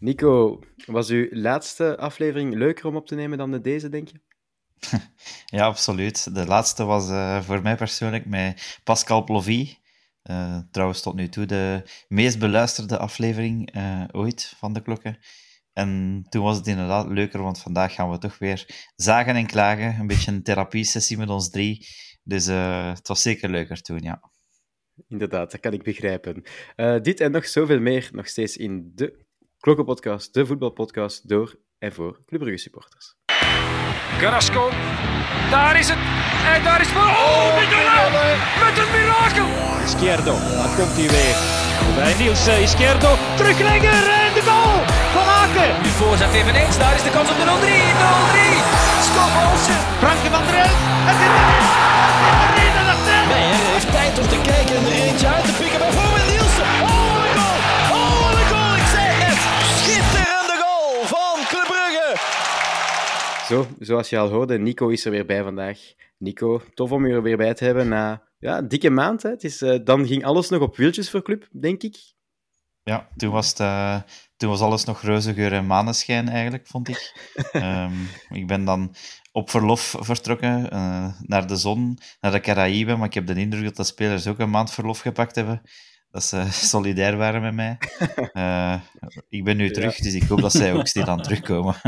Nico, was uw laatste aflevering leuker om op te nemen dan de deze, denk je? ja, absoluut. De laatste was uh, voor mij persoonlijk met Pascal Plovy. Uh, trouwens, tot nu toe de meest beluisterde aflevering uh, ooit van de klokken. En toen was het inderdaad leuker, want vandaag gaan we toch weer zagen en klagen. Een beetje een therapiesessie met ons drie. Dus het was zeker leuker toen, ja. Inderdaad, dat kan ik begrijpen. dit en nog zoveel meer nog steeds in de Klokkenpodcast, de voetbalpodcast door en voor Club Brugge supporters. Carrasco, daar is het. En daar is voor. Oh, oh met een mirakel. Izquierdo, daar komt hij weer. Bij Niels uh, Izquierdo, teruglegger en de goal van Aken. Nu voorzet eveneens, daar is de kans op de 0-3. 0-3. Stop Olsen. Franke van der Elf. Het is erin. Nee, hij heeft tijd om te kijken en er eentje uit te pikken. Zo, zoals je al hoorde, Nico is er weer bij vandaag. Nico, tof om je er weer bij te hebben na ja, een dikke maand. Hè. Het is, uh, dan ging alles nog op wieltjes voor club, denk ik. Ja, toen was, het, uh, toen was alles nog reuze geur en maneschijn, eigenlijk, vond ik. um, ik ben dan op verlof vertrokken uh, naar de zon, naar de Caraïben, maar ik heb de indruk dat de spelers ook een maand verlof gepakt hebben dat ze solidair waren met mij. Uh, ik ben nu terug, dus ik hoop dat zij ook stilaan terugkomen.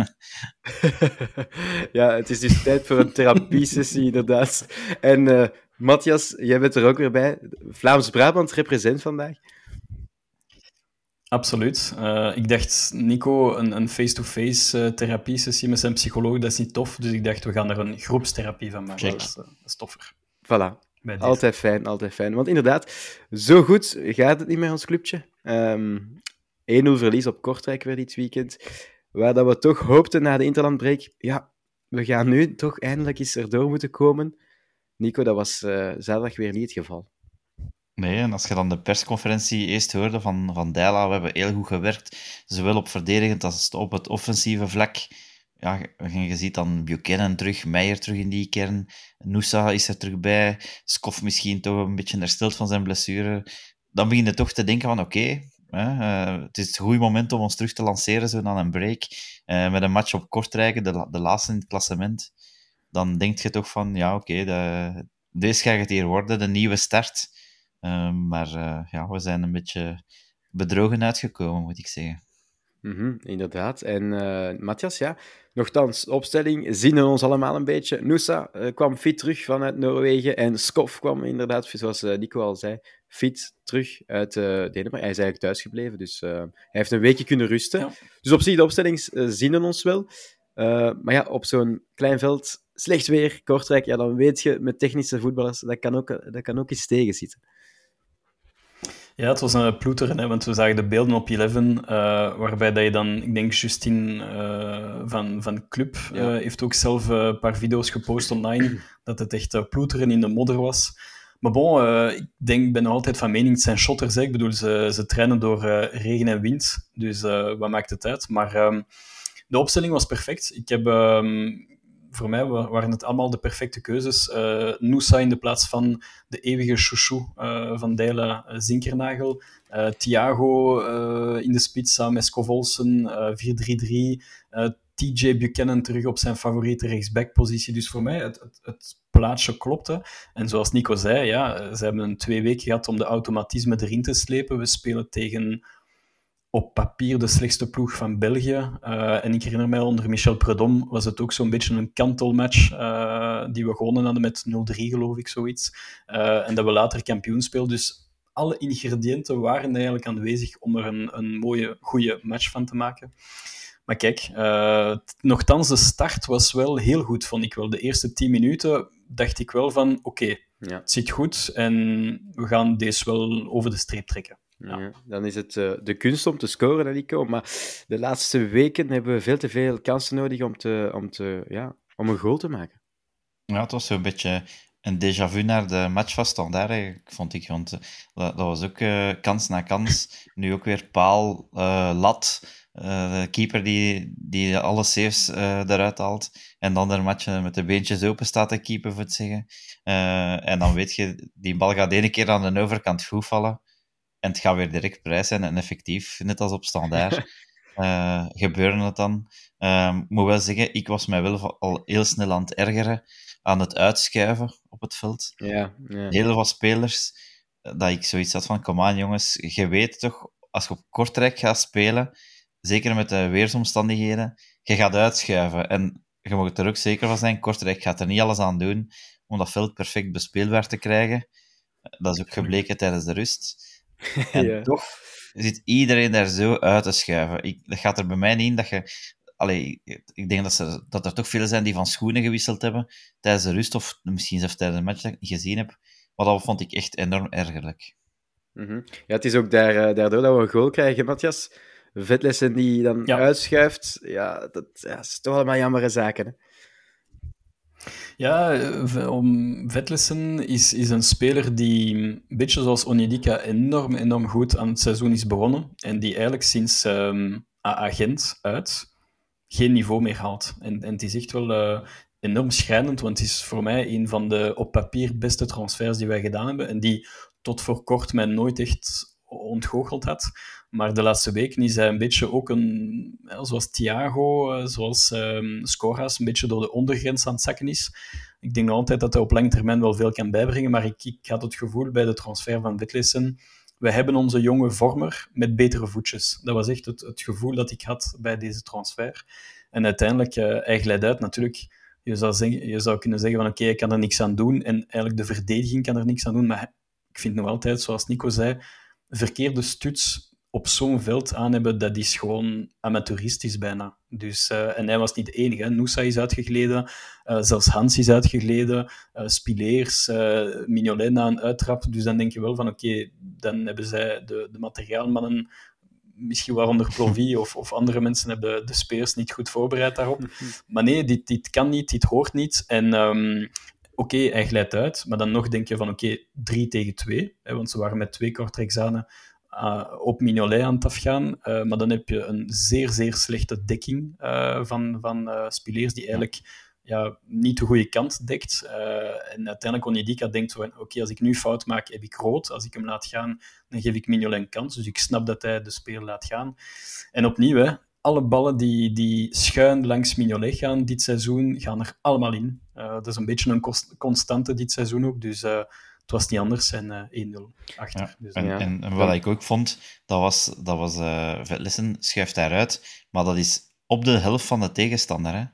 ja, het is dus tijd voor een therapiesessie, inderdaad. En uh, Matthias, jij bent er ook weer bij. Vlaams-Brabant represent vandaag. Absoluut. Uh, ik dacht, Nico, een face-to-face -face, therapiesessie met zijn psycholoog, dat is niet tof. Dus ik dacht, we gaan er een groepstherapie van maken. Dat is, dat is toffer. Voilà. Altijd fijn, altijd fijn. Want inderdaad, zo goed gaat het niet met ons clubje. Um, ehm, 1-0 verlies op Kortrijk weer dit weekend. Waar dat we toch hoopten na de interlandbreak. Ja, we gaan nu toch eindelijk eens erdoor moeten komen. Nico, dat was uh, zaterdag weer niet het geval. Nee, en als je dan de persconferentie eerst hoorde van, van Dijla, we hebben heel goed gewerkt, zowel op verdedigend als op het offensieve vlak ja, je ziet dan Buchanan terug, Meijer terug in die kern, Noosa is er terug bij, Skoff misschien toch een beetje hersteld van zijn blessure. Dan begin je toch te denken van oké, uh, het is een goed moment om ons terug te lanceren, zo dan een break, uh, met een match op Kortrijk, de, de laatste in het klassement. Dan denk je toch van, ja oké, okay, deze gaat het hier worden, de nieuwe start. Uh, maar ja, we zijn een beetje bedrogen uitgekomen, moet ik zeggen. Mm -hmm, inderdaad. En Matthias, ja, Nochtans, opstelling zien we ons allemaal een beetje. Noosa uh, kwam fit terug vanuit Noorwegen en Skoff kwam inderdaad, zoals uh, Nico al zei, fit terug uit Denemarken. Hij is eigenlijk thuisgebleven, dus hij heeft een weekje kunnen rusten. Dus op zich, de opstelling zien we ons wel. maar ja, op zo'n klein veld, slecht weer, Kortrijk, ja, dan weet je met technische voetballers, dat kan ook, dat kan ook eens tegenzitten. Ja, het was een ploeteren, hè, want we zagen de beelden op Eleven, uh, waarbij dat je dan, ik denk Justine uh, van, van Club uh, heeft ook zelf een paar video's gepost online, dat het echt ploeteren in de modder was. Maar bon, ik denk, ben nog altijd van mening, het zijn shotters. Hè. Ik bedoel, ze, ze trainen door regen en wind, dus wat maakt het uit? Maar um, de opstelling was perfect. Ik heb um, voor mij waren het allemaal de perfecte keuzes. Uh, in de plaats van de eeuwige chouchou uh, van Deila uh, Zinkernagel. Thiago in de spits samen met Scovolsen, 4-3-3. TJ Buchanan terug op zijn favoriete rechtsbackpositie. Dus voor mij, het, het, het, plaatsje klopte. En zoals Nico zei, ja, ze hebben een twee weken gehad om de automatisme erin te slepen. We spelen tegen op papier de slechtste ploeg van België. Uh, en ik herinner mij, onder Michel Predom was het ook zo'n beetje een kantelmatch uh, die we gewonnen hadden met 0-3, geloof ik, zoiets. Uh, en dat we later kampioen speelden. Dus alle ingrediënten waren eigenlijk aanwezig om er een, een mooie, goede match van te maken. Maar kijk, nogthans, de start was wel heel goed, vond ik wel. De eerste tien minuten dacht ik wel van, oké, okay, ja. het zit goed en we gaan deze wel over de streep trekken. Ja. dan is het uh, de kunst om te scoren, Nico. Maar de laatste weken hebben we veel te veel kansen nodig om, te, om, te, ja, om een goal te maken. Ja, het was zo'n beetje een déjà vu naar de match van Standaard, vond ik. Want eh, dat, dat was ook uh, kans na kans. Nu ook weer paal, lat. de keeper die, die alle saves eruit haalt. En dan een match met de beentjes open staat te keeper, voor het zeggen. en dan weet je, die bal gaat ene keer aan de overkant goed vallen. En het gaat weer direct prijs zijn en effectief, net als op standaard. uh, gebeurde het dan. Um, ik moet wel zeggen, ik was mij wel al heel snel aan het ergeren aan het uitschuiven op het veld. Ja, ja. Heel veel spelers, dat ik zoiets had van, kom aan jongens, je weet toch, als je op Kortrijk gaat spelen, zeker met de weersomstandigheden, je gaat uitschuiven. En je mag er ook zeker van zijn, Kortrijk gaat er niet alles aan doen om dat veld perfect bespeelbaar te krijgen. Dat is ook gebleken tijdens de rust. En Ja. toch zit iedereen daar zo uit te schuiven. Ik, dat gaat er bij mij niet in dat je... Allee, ik denk dat, ze, dat er toch veel zijn die van schoenen gewisseld hebben tijdens de rust, of misschien zelfs tijdens de match dat ik niet gezien heb. Maar dat vond ik echt enorm ergerlijk. Mhm. Ja, het is ook daar, eh, daardoor dat we een goal krijgen, Matthias. Vetlessen die dan Ja. uitschuift. Ja, dat ja, is toch allemaal jammere zaken. Hè? Ja, om Vetlessen is, is een speler die, een beetje zoals Onyedika, enorm, enorm goed aan het seizoen is begonnen. En die eigenlijk sinds ehm AA Gent uit geen niveau meer haalt. En, en het is echt wel eh, enorm schrijnend, want het is voor mij een van de op papier beste transfers die wij gedaan hebben. En die tot voor kort mij nooit echt ontgoocheld had. Maar de laatste weken is hij een beetje ook een, zoals Thiago, eh, zoals ehm Scoras, een beetje door de ondergrens aan het zakken is. Ik denk nog altijd dat hij op lange termijn wel veel kan bijbrengen, maar ik, ik had het gevoel bij de transfer van Witlissen, we hebben onze jonge vormer met betere voetjes. Dat was echt het, het gevoel dat ik had bij deze transfer. En uiteindelijk, eh hij uit natuurlijk. Je zou, zeggen, je zou kunnen zeggen van oké, ik kan er niks aan doen. En eigenlijk de verdediging kan er niks aan doen. Maar ik vind nog altijd, zoals Nico zei, verkeerde stuts op zo'n veld aan hebben, dat is gewoon amateuristisch bijna. Dus, eh, en hij was niet de enige. hè. Noosa is uitgegleden, eh, zelfs Hans is uitgegleden, eh Spileers, Mignolet na een uittrap. Dus dan denk je wel van oké, dan hebben zij de, de materiaalmannen, misschien waaronder Plovy of, of andere mensen, hebben de speers niet goed voorbereid daarop. Maar nee, dit, dit kan niet, dit hoort niet. En ehm, oké, hij glijdt uit, maar dan nog denk je van oké, 3 tegen 2, hè, want ze waren met twee Kortrijkzanen uh, op Mignolet aan het afgaan. Uh, maar dan heb je een zeer, zeer slechte dekking uh, van, van Spileers, die eigenlijk ja, niet de goede kant dekt. Uh, en uiteindelijk Onyedika denkt van, oké, als ik nu fout maak, heb ik rood. Als ik hem laat gaan, dan geef ik Mignolet een kans. Dus ik snap dat hij de speler laat gaan. En opnieuw, hè, alle ballen die, die schuin langs Mignolet gaan dit seizoen, gaan er allemaal in. Uh, dat is een beetje een constante dit seizoen ook. Dus uh, het was niet anders en uh, 1-0 achter. Ja, dus, en, ja. en, en, wat ik ook vond, dat was, dat was uh, Vetlissen schuift daaruit, maar dat is op de helft van de tegenstander. Hè?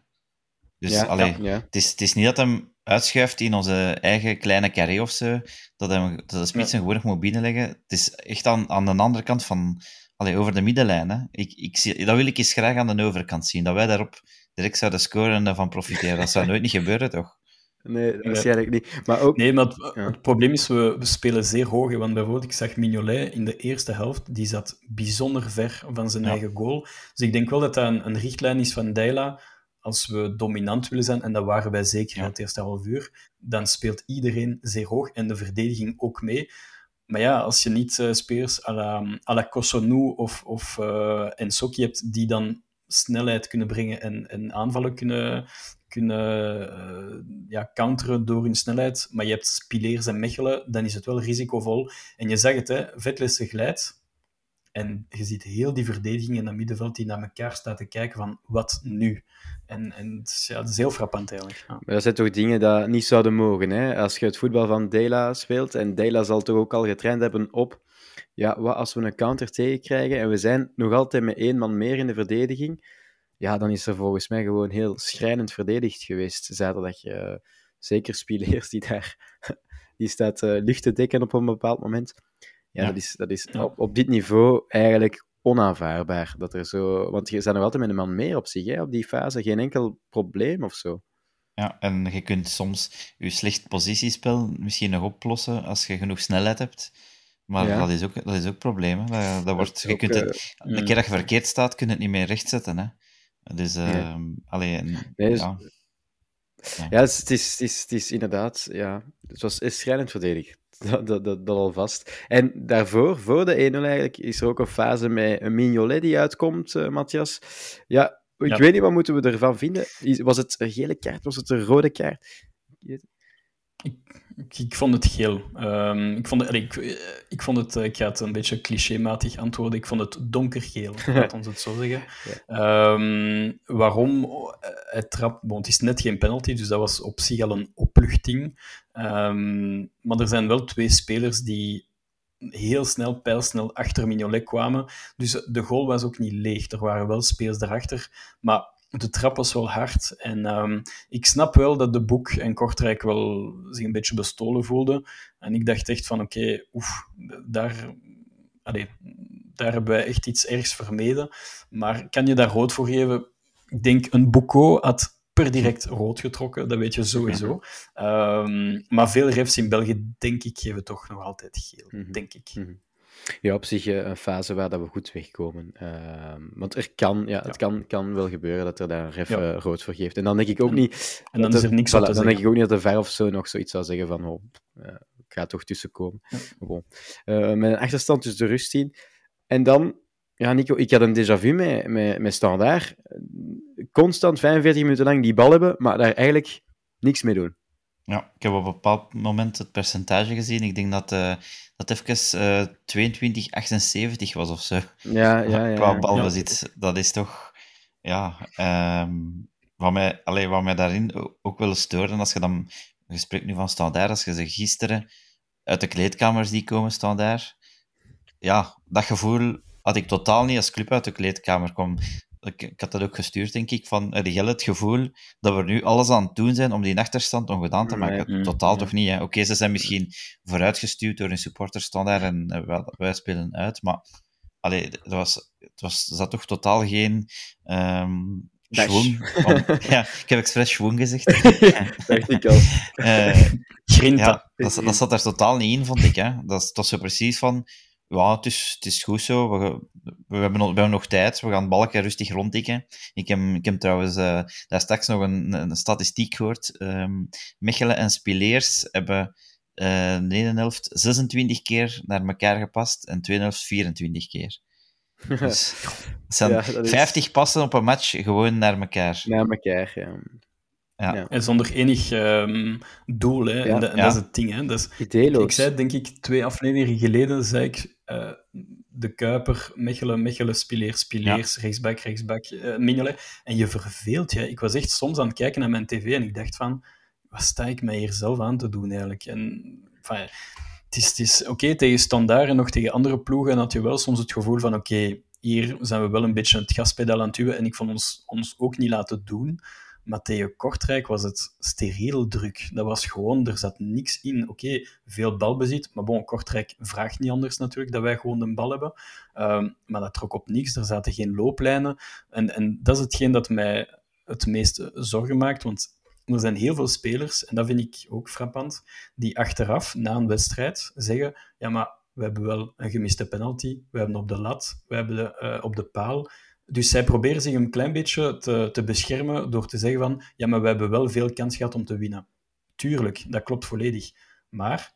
Dus ja, allee, ja, ja. Het, is, het is niet dat hem uitschuift in onze eigen kleine carré of zo, dat, hem, dat de spits hem gewoon moet binnenleggen. Het is echt aan, aan de andere kant van, allee, over de middenlijn. Hè? Ik, ik zie, dat wil ik eens graag aan de overkant zien, dat wij daarop direct zouden scoren en daarvan profiteren. Dat zou nooit niet gebeuren, toch? Nee, waarschijnlijk niet. Maar ook... Nee, maar het, ja. het, probleem is, we, we spelen zeer hoog. Want bijvoorbeeld, ik zag Mignolet in de eerste helft, die zat bijzonder ver van zijn ja. eigen goal. Dus ik denk wel dat dat een, een richtlijn is van Deila. Als we dominant willen zijn, en dat waren wij zeker ja. in het eerste half uur, dan speelt iedereen zeer hoog en de verdediging ook mee. Maar ja, als je niet uh, spelers à la, à la of, of uh, Ensoki hebt, die dan snelheid kunnen brengen en, en aanvallen kunnen, kunnen uh, ja, counteren door hun snelheid, maar je hebt Spileers en Mechelen, dan is het wel risicovol. En je zag het, hè, Vetlessen glijdt, en je ziet heel die verdediging in dat middenveld die naar elkaar staat te kijken van, wat nu? En, en het is, ja, het is heel frappant eigenlijk. Maar dat zijn toch dingen die niet zouden mogen, hè? Als je het voetbal van Dela speelt, en Dela zal toch ook al getraind hebben op, ja, wat als we een counter tegenkrijgen, en we zijn nog altijd met één man meer in de verdediging, ja, dan is er volgens mij gewoon heel schrijnend verdedigd geweest. Zaterdag uh, zeker Spileers, die daar die staat uh, lucht te dekken op een bepaald moment. Ja, ja. dat is, dat is ja. op, op dit niveau eigenlijk onaanvaardbaar. Dat er zo... Want je staat nog altijd met een man meer op zich, hè, op die fase. Geen enkel probleem of zo. Ja, en je kunt soms je slecht positiespel misschien nog oplossen als je genoeg snelheid hebt. Maar ja. dat is ook dat is ook probleem. Dat, dat wordt, je kunt het, uh, een keer dat je verkeerd staat, kun je het niet meer rechtzetten. Hè. Dus, uh, nee. alleen... Nee, dus, ja, ja. ja het, is, het, is, het, is, het is inderdaad... Ja, het was is schrijnend verdedigd. Dat, dat, dat, dat al vast. En daarvoor, voor de 1-0 eigenlijk, is er ook een fase met een Mignolet die uitkomt, uh, Matthias. Ja, ik ja. weet niet, wat moeten we ervan vinden? Was het een gele kaart? Was het een rode kaart? Ik, ik, vond het geel. Um, ik, vond, ik, ik vond het, ik ga het een beetje clichématig antwoorden, ik vond het donkergeel, laat ons het zo zeggen. Ja. Um, waarom? Het, trap, bon, het is net geen penalty, dus dat was op zich al een opluchting. Um, maar er zijn wel twee spelers die heel snel, pijlsnel achter Mignolet kwamen. Dus de goal was ook niet leeg. Er waren wel spelers daarachter. Maar de trap was wel hard. En um, ik snap wel dat de Boek en Kortrijk wel zich een beetje bestolen voelden. En ik dacht echt van, oké, okay, oef, daar, allez, daar hebben wij echt iets ergs vermeden. Maar kan je daar rood voor geven? Ik denk, een Boeko had per direct rood getrokken, dat weet je sowieso. Um, maar veel refs in België, denk ik, geven toch nog altijd geel, mm -hmm. denk ik. Mm -hmm. Ja, op zich een fase waar dat we goed wegkomen. Uh, want er kan, ja, het Kan, kan wel gebeuren dat er daar een ref ja. uh, rood voor geeft. En dan denk ik ook niet... En dan is er niks voilà, Dan denk ik ook niet dat de ver of zo nog zoiets zou zeggen van oh, uh, ik ga toch tussenkomen. Ja. Bon. met een achterstand tussen de rust in. En dan, ja Nico, ik had een déjà vu met, met, met Standaard. Constant 45 minuten lang die bal hebben, maar daar eigenlijk niks mee doen. Ja, ik heb op een bepaald moment het percentage gezien. Ik denk dat uh, dat even uh, 22, 78 was of zo. Ja, ja, ja. Qua balbezit. Ja. Dat is toch... Ja, um, wat, mij, allee, wat mij daarin ook wel stoorde, als je dan... Je spreekt nu van standaard, als je ze gisteren uit de kleedkamers die komen standaard... Ja, dat gevoel had ik totaal niet als club uit de kleedkamer kwam ik, ik, had dat ook gestuurd, denk ik, van uh, Gel het gevoel dat we nu alles aan het doen zijn om die achterstand ongedaan te maken. Nee, Totaal nee. toch niet, Oké, okay, ze zijn misschien vooruitgestuurd door een supporterstandaard en uh, wij, wij, spelen uit, maar allee, het was, het was, er zat toch totaal geen... Um, Schwung. Om, ja, ik heb expres schwung gezegd. Dacht ik al. Uh, ja, dat, dat zat er totaal niet in, vond ik. Hè. Dat was zo precies van ja, het is, het is goed zo. We, we, hebben, nog, we hebben nog tijd. We gaan balken rustig rondtikken. Ik heb, ik heb trouwens uh, daar straks nog een, een statistiek gehoord. Um, Mechelen en Spileers hebben uh, de ene helft 26 keer naar elkaar gepast en de tweede helft 24 keer. Dus, het zijn ja, is... 50 passen op een match gewoon naar elkaar. Naar elkaar, ja. Ja. ja. En zonder enig um, doel, hè. Ja. En, de, en ja. dat is het ding, hè. Dus, Ideeloos. Ik zei, denk ik, twee afleveringen geleden, zei ik, uh, de Kuiper, Mechelen, Mechelen, Spileers, Spileers, rechtsback, rechtsback, uh, Mignolet. En je verveelt je. Ik was echt soms aan het kijken naar mijn tv en ik dacht van, wat sta ik mij hier zelf aan te doen, eigenlijk? En, enfin, het is, het is oké, okay, tegen Standaard en nog tegen andere ploegen had je wel soms het gevoel van, oké, okay, hier zijn we wel een beetje het gaspedaal aan het duwen en ik vond ons, ons ook niet laten doen. Tegen Kortrijk was het steriel druk. Dat was gewoon, er zat niks in. Oké, veel balbezit, maar bon, Kortrijk vraagt niet anders natuurlijk, dat wij gewoon de bal hebben. Um, maar dat trok op niks, er zaten geen looplijnen. En, en dat is hetgeen dat mij het meeste zorgen maakt, want er zijn heel veel spelers, en dat vind ik ook frappant, die achteraf, na een wedstrijd, zeggen, ja, maar we hebben wel een gemiste penalty, we hebben op de lat, we hebben de, uh, op de paal dus zij proberen zich een klein beetje te, te beschermen door te zeggen van ja, maar we hebben wel veel kans gehad om te winnen. Tuurlijk, dat klopt volledig. Maar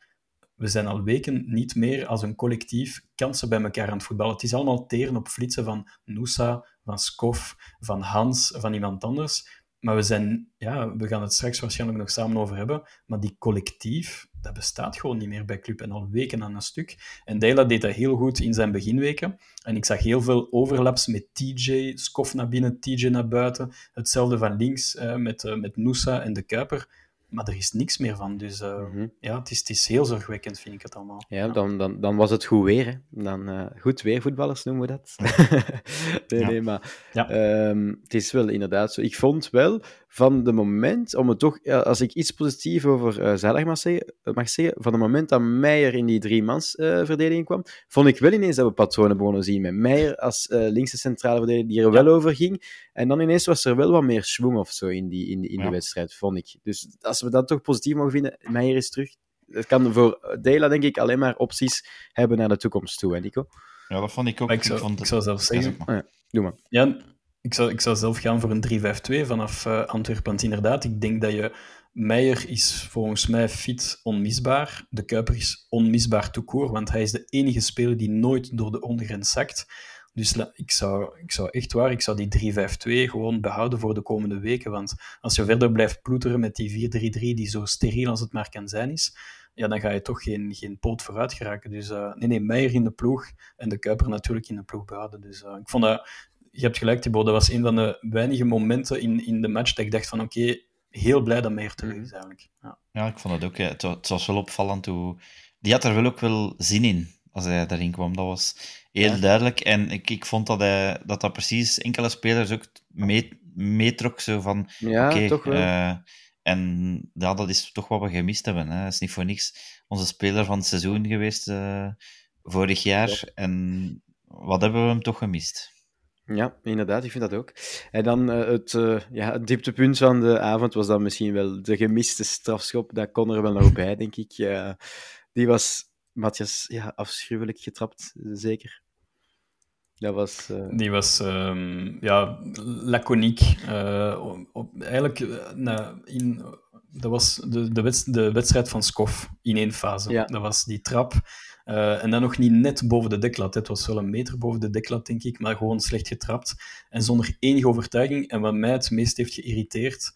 we zijn al weken niet meer als een collectief kansen bij elkaar aan het voetballen. Het is allemaal teren op flitsen van Noosa, van Skof, van Hans, van iemand anders. Maar we zijn, ja, we gaan het straks waarschijnlijk nog samen over hebben, maar die collectief, dat bestaat gewoon niet meer bij Club en al weken aan een stuk. En Dela deed dat heel goed in zijn beginweken. En ik zag heel veel overlaps met TJ, Skof naar binnen, TJ naar buiten. Hetzelfde van links uh, met, uh, met Noosa en de Kuiper maar er is niks meer van. Dus uh, mm -hmm. ja, het is, het is heel zorgwekkend, vind ik het allemaal. Ja, ja. Dan, dan, dan was het goed weer. Hè. Dan, uh, goed weer, voetballers noemen we dat. nee, ja. nee, maar um, het is wel inderdaad zo. Ik vond wel van de moment, om het toch, als ik iets positiefs over uh, Zalig mag zeggen, mag zeggen, van het moment dat Meijer in die drie-mans-verdediging uh, kwam, vond ik wel ineens dat we patronen begonnen zien. Met Meijer als uh, linkse centrale verdediger die er wel over ging. En dan ineens was er wel wat meer schwung of zo in die, in, in die wedstrijd, vond ik. Dus als we dat toch positief mogen vinden, Meijer is terug. Het kan voor Dela, denk ik, alleen maar opties hebben naar de toekomst toe, hè, Nico? Ja, dat vond ik ook. Ik zou, ik, vond ik zou zelf zeggen... Ja. Doe maar. Ja, ik zou, ik zou zelf gaan voor een 3-5-2 vanaf uh, Antwerpen. Want inderdaad, ik denk dat je... Meijer is volgens mij fit onmisbaar. De Kuiper is onmisbaar toekoor, want hij is de enige speler die nooit door de ondergrens zakt. Dus ik zou, ik zou echt waar, ik zou die 3-5-2 gewoon behouden voor de komende weken. Want als je verder blijft ploeteren met die 4-3-3, die zo steriel als het maar kan zijn is, ja, dan ga je toch geen, geen poot vooruit geraken. Dus uh, nee, nee, Meijer in de ploeg en de Kuiper natuurlijk in de ploeg behouden. Dus uh, ik vond dat, je hebt gelijk Thibaut, dat was een van de weinige momenten in, in de match dat ik dacht van oké, heel blij dat Meijer terug is eigenlijk. Ja. ja, ik vond het ook. Ja. Het, het, was wel opvallend hoe... Die had er wel ook wel zin in als hij daarin kwam. Dat was heel duidelijk. En ik, ik vond dat, hij, dat dat precies enkele spelers ook meetrok. Zo van, ja, okay, toch wel. Uh, en ja, dat is toch wat we gemist hebben. Hè. Dat is niet voor niks onze speler van het seizoen geweest uh, vorig jaar. Ja. En wat hebben we hem toch gemist? Ja, inderdaad, ik vind dat ook. En dan uh, het, uh, ja, het dieptepunt van de avond was dan misschien wel de gemiste strafschop. Dat kon er wel nog bij, denk ik. Uh, die was, Matthias, ja, afschuwelijk getrapt, zeker. Dat was... Die was, um, ja, laconiek. op, eigenlijk, nou, in, dat was de, de, wedst, de wedstrijd van Skof in één fase. Ja. Dat was die trap. Uh, en dan nog niet net boven de deklat. Het was wel een meter boven de deklat, denk ik, maar gewoon slecht getrapt. En zonder enige overtuiging. En wat mij het meest heeft geïrriteerd,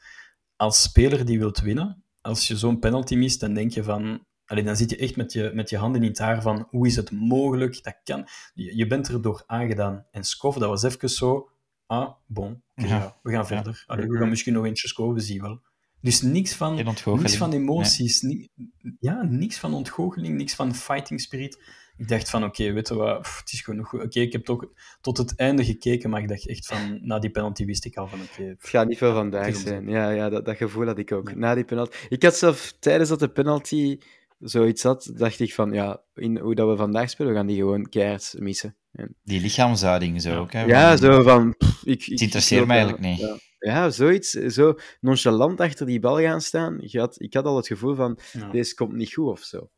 als speler die wilt winnen, als je zo'n penalty mist, dan denk je van... Allee, dan zit je echt met je, met je handen in het haar van hoe is het mogelijk? Dat kan. Je, je bent er door aangedaan. En Skof, dat was even zo... Ah, bon, okay, ja. Ja, we gaan verder. Allee, we gaan misschien nog eentje scoren, we zien wel. Dus niks van, niks van emoties, nee. ni ja, niks van ontgoocheling, niks van fighting spirit. Ik dacht van, oké, okay, weet je wat, pff, het is genoeg. Oké, okay, ik heb toch tot het einde gekeken, maar ik dacht echt van, na die penalty wist ik al van, oké... Okay, het gaat niet veel vandaag zijn. Ja, ja dat, dat gevoel had ik ook. Na die penalty... Ik had zelf, tijdens dat de penalty zoiets had, dacht ik van, ja, in hoe dat we vandaag spelen, we gaan die gewoon keihard missen. En... Die lichaamshouding zo ook, hè? Ja, zo van... Pff, ik, het interesseert ik, mij eigenlijk niet. Ja. Ja, zoiets. Zo nonchalant achter die bal gaan staan. Ik had, ik had al het gevoel van, ja. deze komt niet goed of zo.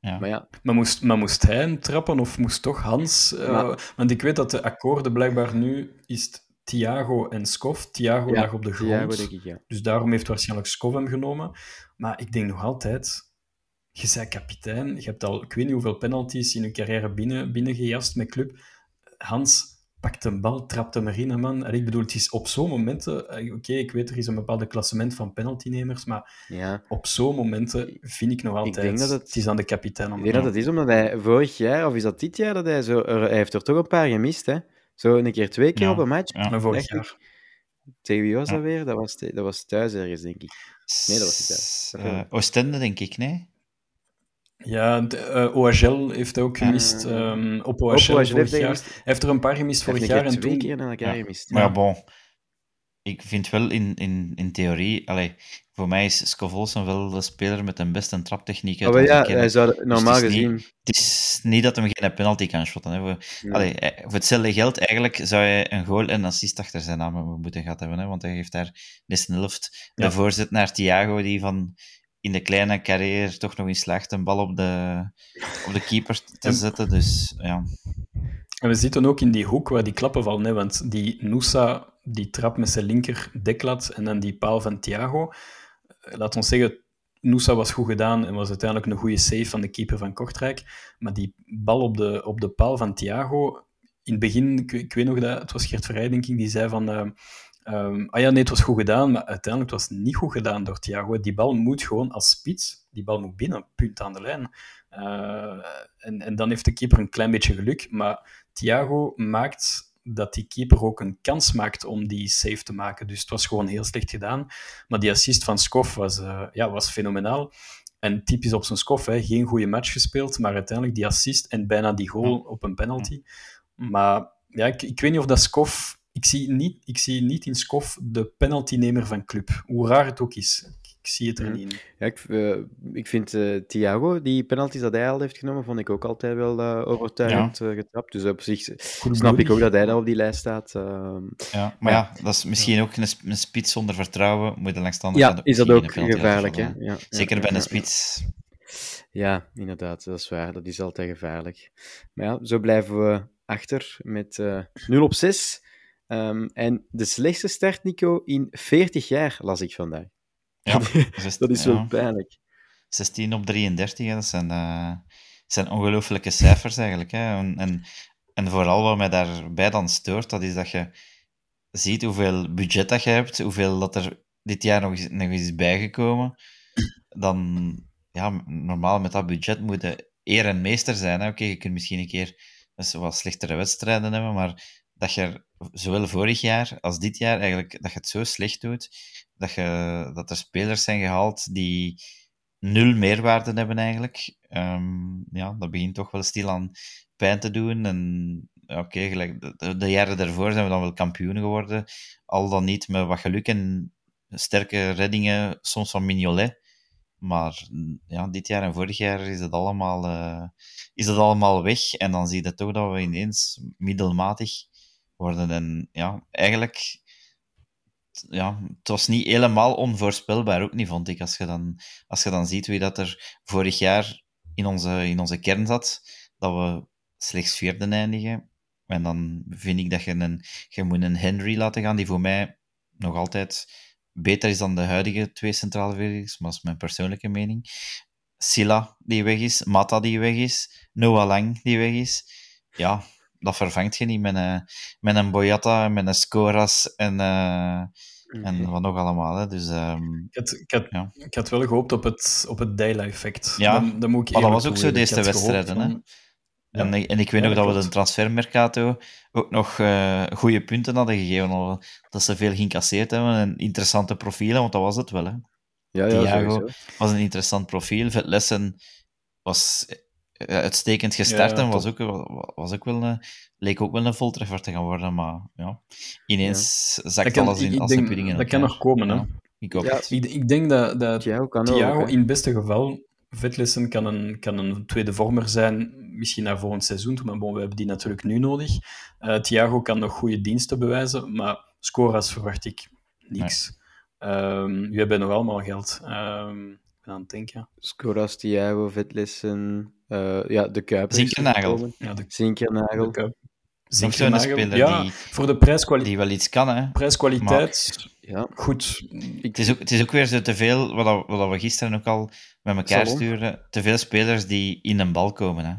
Ja. Maar ja. Maar moest, maar moest hij hem trappen of moest toch Hans... Uh, maar... Want ik weet dat de akkoorden blijkbaar nu is Thiago en Skof. Thiago lag op de grond. Thiago, ik. Dus daarom heeft waarschijnlijk Skof hem genomen. Maar ik denk nog altijd... Je bent kapitein. Je hebt al ik weet niet hoeveel penalties in je carrière binnen, binnengejast met club. Hans pakt een bal, trapt hem erin, man. En ik bedoel, het is op zo'n momenten... Oké, okay, ik weet, er is een bepaald klassement van penaltynemers, maar ja. op zo'n momenten vind ik nog altijd... Ik denk dat het, het is aan de kapitein. Om ik denk dat het is omdat hij vorig jaar, of is dat dit jaar, dat hij zo... Er, hij heeft er toch een paar gemist, hè? Zo een keer, twee keer ja. op een match. Ja. Vorig jaar. Tegen wie was dat weer? Dat was, dat was thuis ergens, denk ik. Nee, dat was niet thuis. Uh, Oostende, denk ik, nee? Ja, de, uh, OHL heeft ook gemist. Uh, um, op OHL, op OHL vorig jaar. Hij heeft er een paar gemist vorig jaar. en twee toen... keer na elkaar ja. gemist. Maar ja, bon. Ik vind wel in, in, in theorie... Allee, voor mij is Scovolson wel de speler met de beste traptechniek. Oh, maar ja, hij zou normaal dus het gezien... Niet, het is niet dat hem geen penalty kan shotten. Hè. Voor, Ja. allee, voor hetzelfde geld, eigenlijk zou hij een goal en een assist achter zijn naam moeten gehad hebben. Hè, want hij heeft daar de helft Ja. de voorzet naar Thiago, die van in de kleine carrière toch nog in slaagt een bal op de, op de keeper te En- zetten. Dus ja, En we zitten ook in die hoek waar die klappen vallen. Hè, want die Nusa, die trap met zijn linker deklat en dan die paal van Thiago. Eh, Laat ons zeggen, Nusa was goed gedaan en was uiteindelijk een goede save van de keeper van Kortrijk. Maar die bal op de, op de paal van Thiago, in het begin, ik, ik weet nog dat, het was Gert Verrij, denk ik, die zei van... eh, ehm, ah ja, nee, het was goed gedaan, maar uiteindelijk was het niet goed gedaan door Thiago. Die bal moet gewoon als spits, die bal moet binnen, punt aan de lijn. Eh, en, en dan heeft de keeper een klein beetje geluk, maar Thiago maakt dat die keeper ook een kans maakt om die save te maken. Dus het was gewoon heel slecht gedaan. Maar die assist van Skof was, eh, ja, was fenomenaal. En typisch op zijn Skof, hè, geen goede match gespeeld, maar uiteindelijk die assist en bijna die goal op een penalty. Maar ja, ik, ik weet niet of dat Skof... Ik zie niet, ik zie niet in Skof de penaltynemer van club. Hoe raar het ook is. Ik, ik zie het er Mhm. niet in. Ja, ik, eh, ik vind eh, Thiago, die penalties dat hij al heeft genomen, vond ik ook altijd wel eh, overtuigend getrapt. Dus op zich snap ik ook dat hij daar op die lijst staat. ehm. ja. maar ja, dat is misschien ook een, een spits zonder vertrouwen. Moet je langs de andere ja, is dat ook gevaarlijk, hè? Ja, Zeker ja, bij een spits. Ja, inderdaad, dat is waar. Dat is altijd gevaarlijk. Maar ja, zo blijven we achter met eh 0 op 6. Ehm, en de slechtste start, Nico, in 40 jaar, las ik vandaag. Ja, Dat is ja. wel pijnlijk. 16 op 33, hè, dat zijn, eh, zijn ongelooflijke cijfers eigenlijk. Hè. En, en En vooral wat mij daarbij dan stoort, dat is dat je ziet hoeveel budget dat je hebt, hoeveel dat er dit jaar nog eens, nog eens is bijgekomen. Dan, ja, normaal met dat budget moet je eer en meester zijn. Oké, je kunt misschien een keer wat slechtere wedstrijden hebben, maar dat je zowel vorig jaar als dit jaar eigenlijk dat je het zo slecht doet, dat, je, dat er spelers zijn gehaald die nul meerwaarde hebben eigenlijk. Ehm, ja, dat begint toch wel stil aan pijn te doen. En oké, gelijk de, de, jaren daarvoor zijn we dan wel kampioen geworden. Al dan niet met wat geluk en sterke reddingen, soms van Mignolet. Maar ja, dit jaar en vorig jaar is het allemaal, uh, is het allemaal weg. En dan zie je toch dat we ineens middelmatig worden. En ja, eigenlijk, ja, het was niet helemaal onvoorspelbaar, ook niet, vond ik. Als je dan, als je dan ziet wie dat er vorig jaar in onze, in onze kern zat, dat we slechts vierde eindigen. En dan vind ik dat je een, je moet een Henry laten gaan, die voor mij nog altijd beter is dan de huidige twee centrale verdedigers, maar dat is mijn persoonlijke mening. Silla, die weg is, Mata, die weg is, Noah Lang, die weg is. Ja, dat vervangt je niet met een, met een Boyata, met een Scoras en, uh, en wat nog allemaal. Hè. Dus, um, ik, had, ik, had, ja. ik had wel gehoopt op het, op het Dayla-effect. Ja, dan, dan moet ik maar dat was ook zo deze wedstrijden. Hè. En, en ik weet nog dat we de transfermercato ook nog uh, goede punten hadden gegeven. Dat ze veel geïncasseerd hebben en interessante profielen, want dat was het wel. Hè. Ja, ja, Thiago was een interessant profiel. Vetlessen was eh, uitstekend gestart ja, en was ook, was ook wel een, leek ook wel een voltreffer te gaan worden. Maar ja, ineens ja. zakt alles in als denk, pudding Dat kan nog komen, hè? Ik, hoop het. Ik, ik, denk dat, dat Thiago, Thiago in het beste geval Vetlessen kan een, kan een tweede vormer zijn, misschien naar volgend seizoen, maar bon, we hebben die natuurlijk nu nodig. Uh, Thiago kan nog goede diensten bewijzen, maar Scoras verwacht ik niks. Nee. Um, we hebben nog allemaal geld. Um, ik ben aan het denken. Scoras, Thiago, Vetlessen, uh, ja, de Kuiper. Zinkernagel. Ja, de... Zinkernagel. De zo'n speler ja, die, voor de prijskwaliteit. die wel iets kan, hè. Prijskwaliteit, maar, ja. goed. Ik... Het, is ook, het is ook weer zo te veel, wat, wat we gisteren ook al met elkaar Salon. sturen. Te veel spelers die in een bal komen. Hè.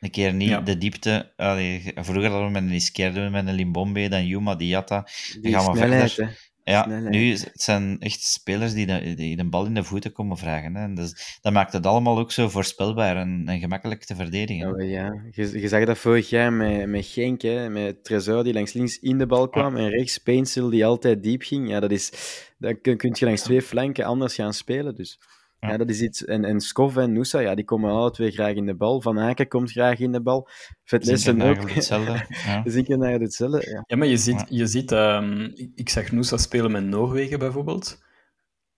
Een keer niet ja. de diepte. Allee, vroeger hadden we met een Izquierdo, met een Limbombe, dan Yuma, Diatta. Die gaan we verder. Ja, nu het zijn echt spelers die de, die de bal in de voeten komen vragen. Hè. Dus, dat maakt het allemaal ook zo voorspelbaar en, en gemakkelijk te verdedigen. Oh, ja. je, je zag dat vorig jaar met, met Genk, hè, met Tresor die langs links in de bal kwam en rechts Pencil die altijd diep ging. Ja, dat is, dan kun, kun je langs twee flanken anders gaan spelen. Dus. Ja. ja. dat is iets. En, en Skov en Noosa, ja, die komen alle twee graag in de bal. Van Aken komt graag in de bal. Vetlessen ook. hetzelfde. Ja. Zinken eigenlijk hetzelfde. Ja, ja maar je ziet, je ziet um, ik zag Noosa spelen met Noorwegen bijvoorbeeld.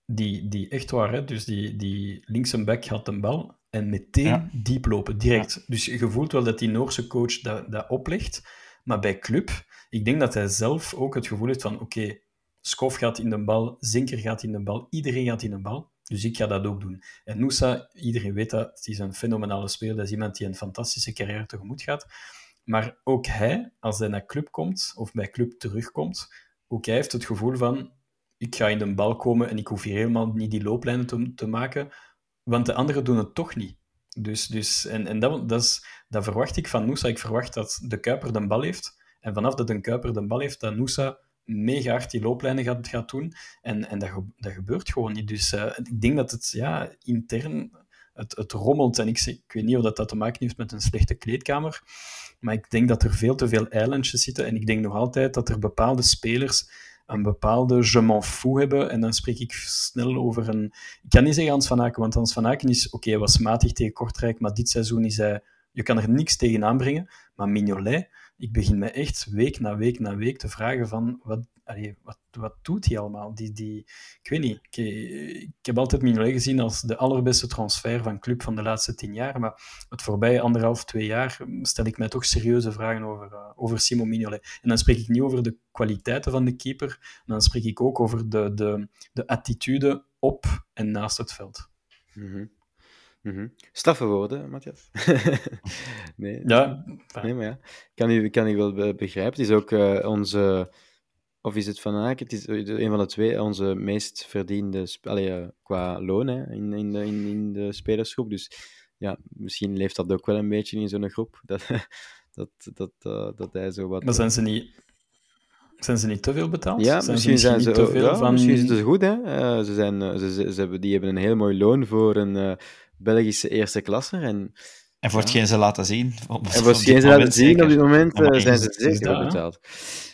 Die, die echt waar, hè? dus die, die linkse back had een bal en meteen ja. diep lopen, direct. Dus je voelt wel dat die Noorse coach dat, dat oplegt. Maar bij Club, ik denk dat hij zelf ook het gevoel heeft van: oké, okay, Skov gaat in de bal, Zinker gaat in de bal, iedereen gaat in de bal. Dus ik ga dat ook doen. En Noosa, iedereen weet dat, het is een fenomenale speler. Dat is iemand die een fantastische carrière tegemoet gaat. Maar ook hij, als hij naar club komt, of bij club terugkomt, ook hij heeft het gevoel van, ik ga in de bal komen en ik hoef hier helemaal niet die looplijnen te, te maken, want de anderen doen het toch niet. Dus, dus, en en dat, dat, is, dat verwacht ik van Noosa. Ik verwacht dat de Kuiper de bal heeft. En vanaf dat een Kuiper de bal heeft, dat Noosa mega hard die looplijnen gaat, gaat doen. En, en dat, dat gebeurt gewoon niet. Dus uh, ik denk dat het ja, intern het, het rommelt. En ik, ik weet niet of dat, dat te maken heeft met een slechte kleedkamer. Maar ik denk dat er veel te veel eilandjes zitten. En ik denk nog altijd dat er bepaalde spelers een bepaalde je m'en fous hebben. En dan spreek ik snel over een... Ik kan niet zeggen Hans van Aken, want Hans van Aken is... Oké, okay, was matig tegen Kortrijk, maar dit seizoen is hij... Je kan er niks tegen aanbrengen. Maar Mignolet ik begin me echt week na week na week te vragen van, wat, wat, wat doet hij allemaal? Die, die, ik weet niet, ik, heb altijd Mignolet gezien als de allerbeste transfer van club van de laatste tien jaar, maar het voorbije anderhalf, twee jaar stel ik mij toch serieuze vragen over, uh, over Simon Mignolet. En dan spreek ik niet over de kwaliteiten van de keeper, dan spreek ik ook over de, de, de attitude op en naast het veld. Mm. Mm -hmm. Straffe woorden, Matthias. nee, ja. nee, maar ja. Kan u, kan u wel begrijpen. Het is ook uh, onze, of is het Van Aken? Het is een van de twee, onze meest verdiende, allee, uh, qua loon hè, in, in, de, in, in de spelersgroep. Dus ja, misschien leeft dat ook wel een beetje in zo'n groep. Dat, dat, dat, uh, dat hij zo wat... Maar zijn ze niet... Zijn ze niet te veel betaald? Ja, zijn misschien, zijn ze, te veel ja, van... misschien zitten ze goed. Hè? Ze zijn, ze, ze, ze, hebben, die hebben een heel mooi loon voor een Belgische eerste klasser. En, en voor hetgeen ja. ze laten zien. Op, en voor hetgeen ze laten zien, zeker. op dit moment oh, zijn ze zeker dat, betaald.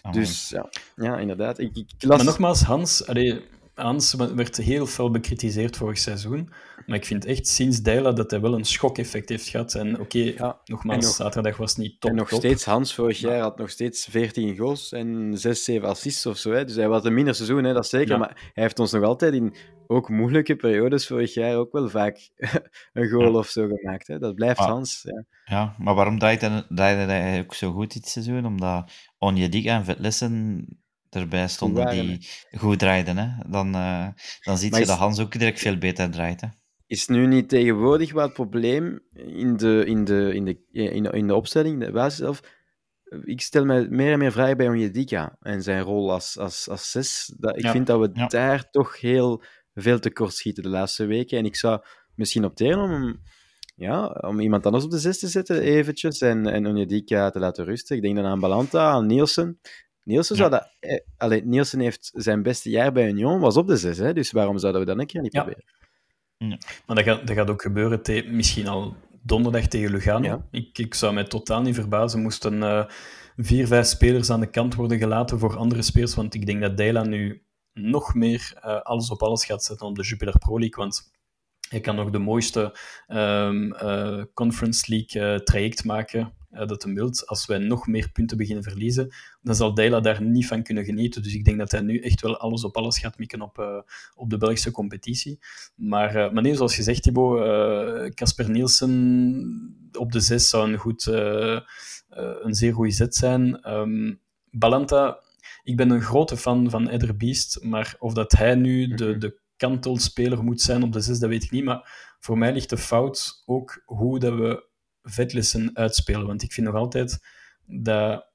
Oh, dus ja, ja, inderdaad. Ik, ik las... Maar nogmaals, Hans, allee, Hans werd heel veel bekritiseerd vorig seizoen. Maar ik vind echt sinds Deila dat hij wel een schokeffect heeft gehad. En oké, okay, ja, nogmaals, nog, zaterdag was niet top. En nog top. steeds, Hans vorig jaar had nog steeds 14 goals en 6, 7 assists of zo. Hè. Dus hij was een minder seizoen, hè, dat is zeker. Ja. Maar hij heeft ons nog altijd in ook moeilijke periodes vorig jaar ook wel vaak een goal ja. of zo gemaakt. Hè. Dat blijft Hans. Ja. ja, maar waarom draaide hij ook zo goed dit seizoen? Omdat Onyedik en Vetlessen erbij stonden waren, die goed draaiden. Hè? Dan, uh, dan zie je is... dat Hans ook direct veel beter draait. Hè? Is nu niet tegenwoordig wat het probleem in de, in de, in de, in de, in de opstelling, de basis? Ik stel me meer en meer vragen bij Onjedika en zijn rol als, als, als zes. Dat, ik ja. vind dat we ja. daar toch heel veel tekort schieten de laatste weken. En ik zou misschien opteren om, ja, om iemand anders op de zes te zetten, eventjes, en, en Onjedika te laten rusten. Ik denk dan aan Balanta, aan Nielsen. Nielsen, zou dat, eh, allee, Nielsen heeft zijn beste jaar bij Union, was op de zes, hè? dus waarom zouden we dat een keer niet ja. proberen? Ja. Maar dat gaat, dat gaat ook gebeuren, te, misschien al donderdag tegen Lugano. Ja. Ik, ik zou mij totaal niet verbazen, moesten uh, vier, vijf spelers aan de kant worden gelaten voor andere spelers, want ik denk dat Deila nu nog meer uh, alles op alles gaat zetten op de Jupiler Pro League, want hij kan nog de mooiste um, uh, Conference League traject maken dat hem wilt. Als wij nog meer punten beginnen verliezen, dan zal Deila daar niet van kunnen genieten. Dus ik denk dat hij nu echt wel alles op alles gaat mikken op, op de Belgische competitie. Maar, maar nee, zoals je zegt, Thibaut, Casper Nielsen op de zes zou een, goed, een zeer goede zet zijn. Um, Balanta, ik ben een grote fan van Eder Beast, maar of dat hij nu de, de kantelspeler moet zijn op de zes, dat weet ik niet. Maar voor mij ligt de fout ook hoe dat we Vetlessen uitspelen. Want ik vind nog altijd dat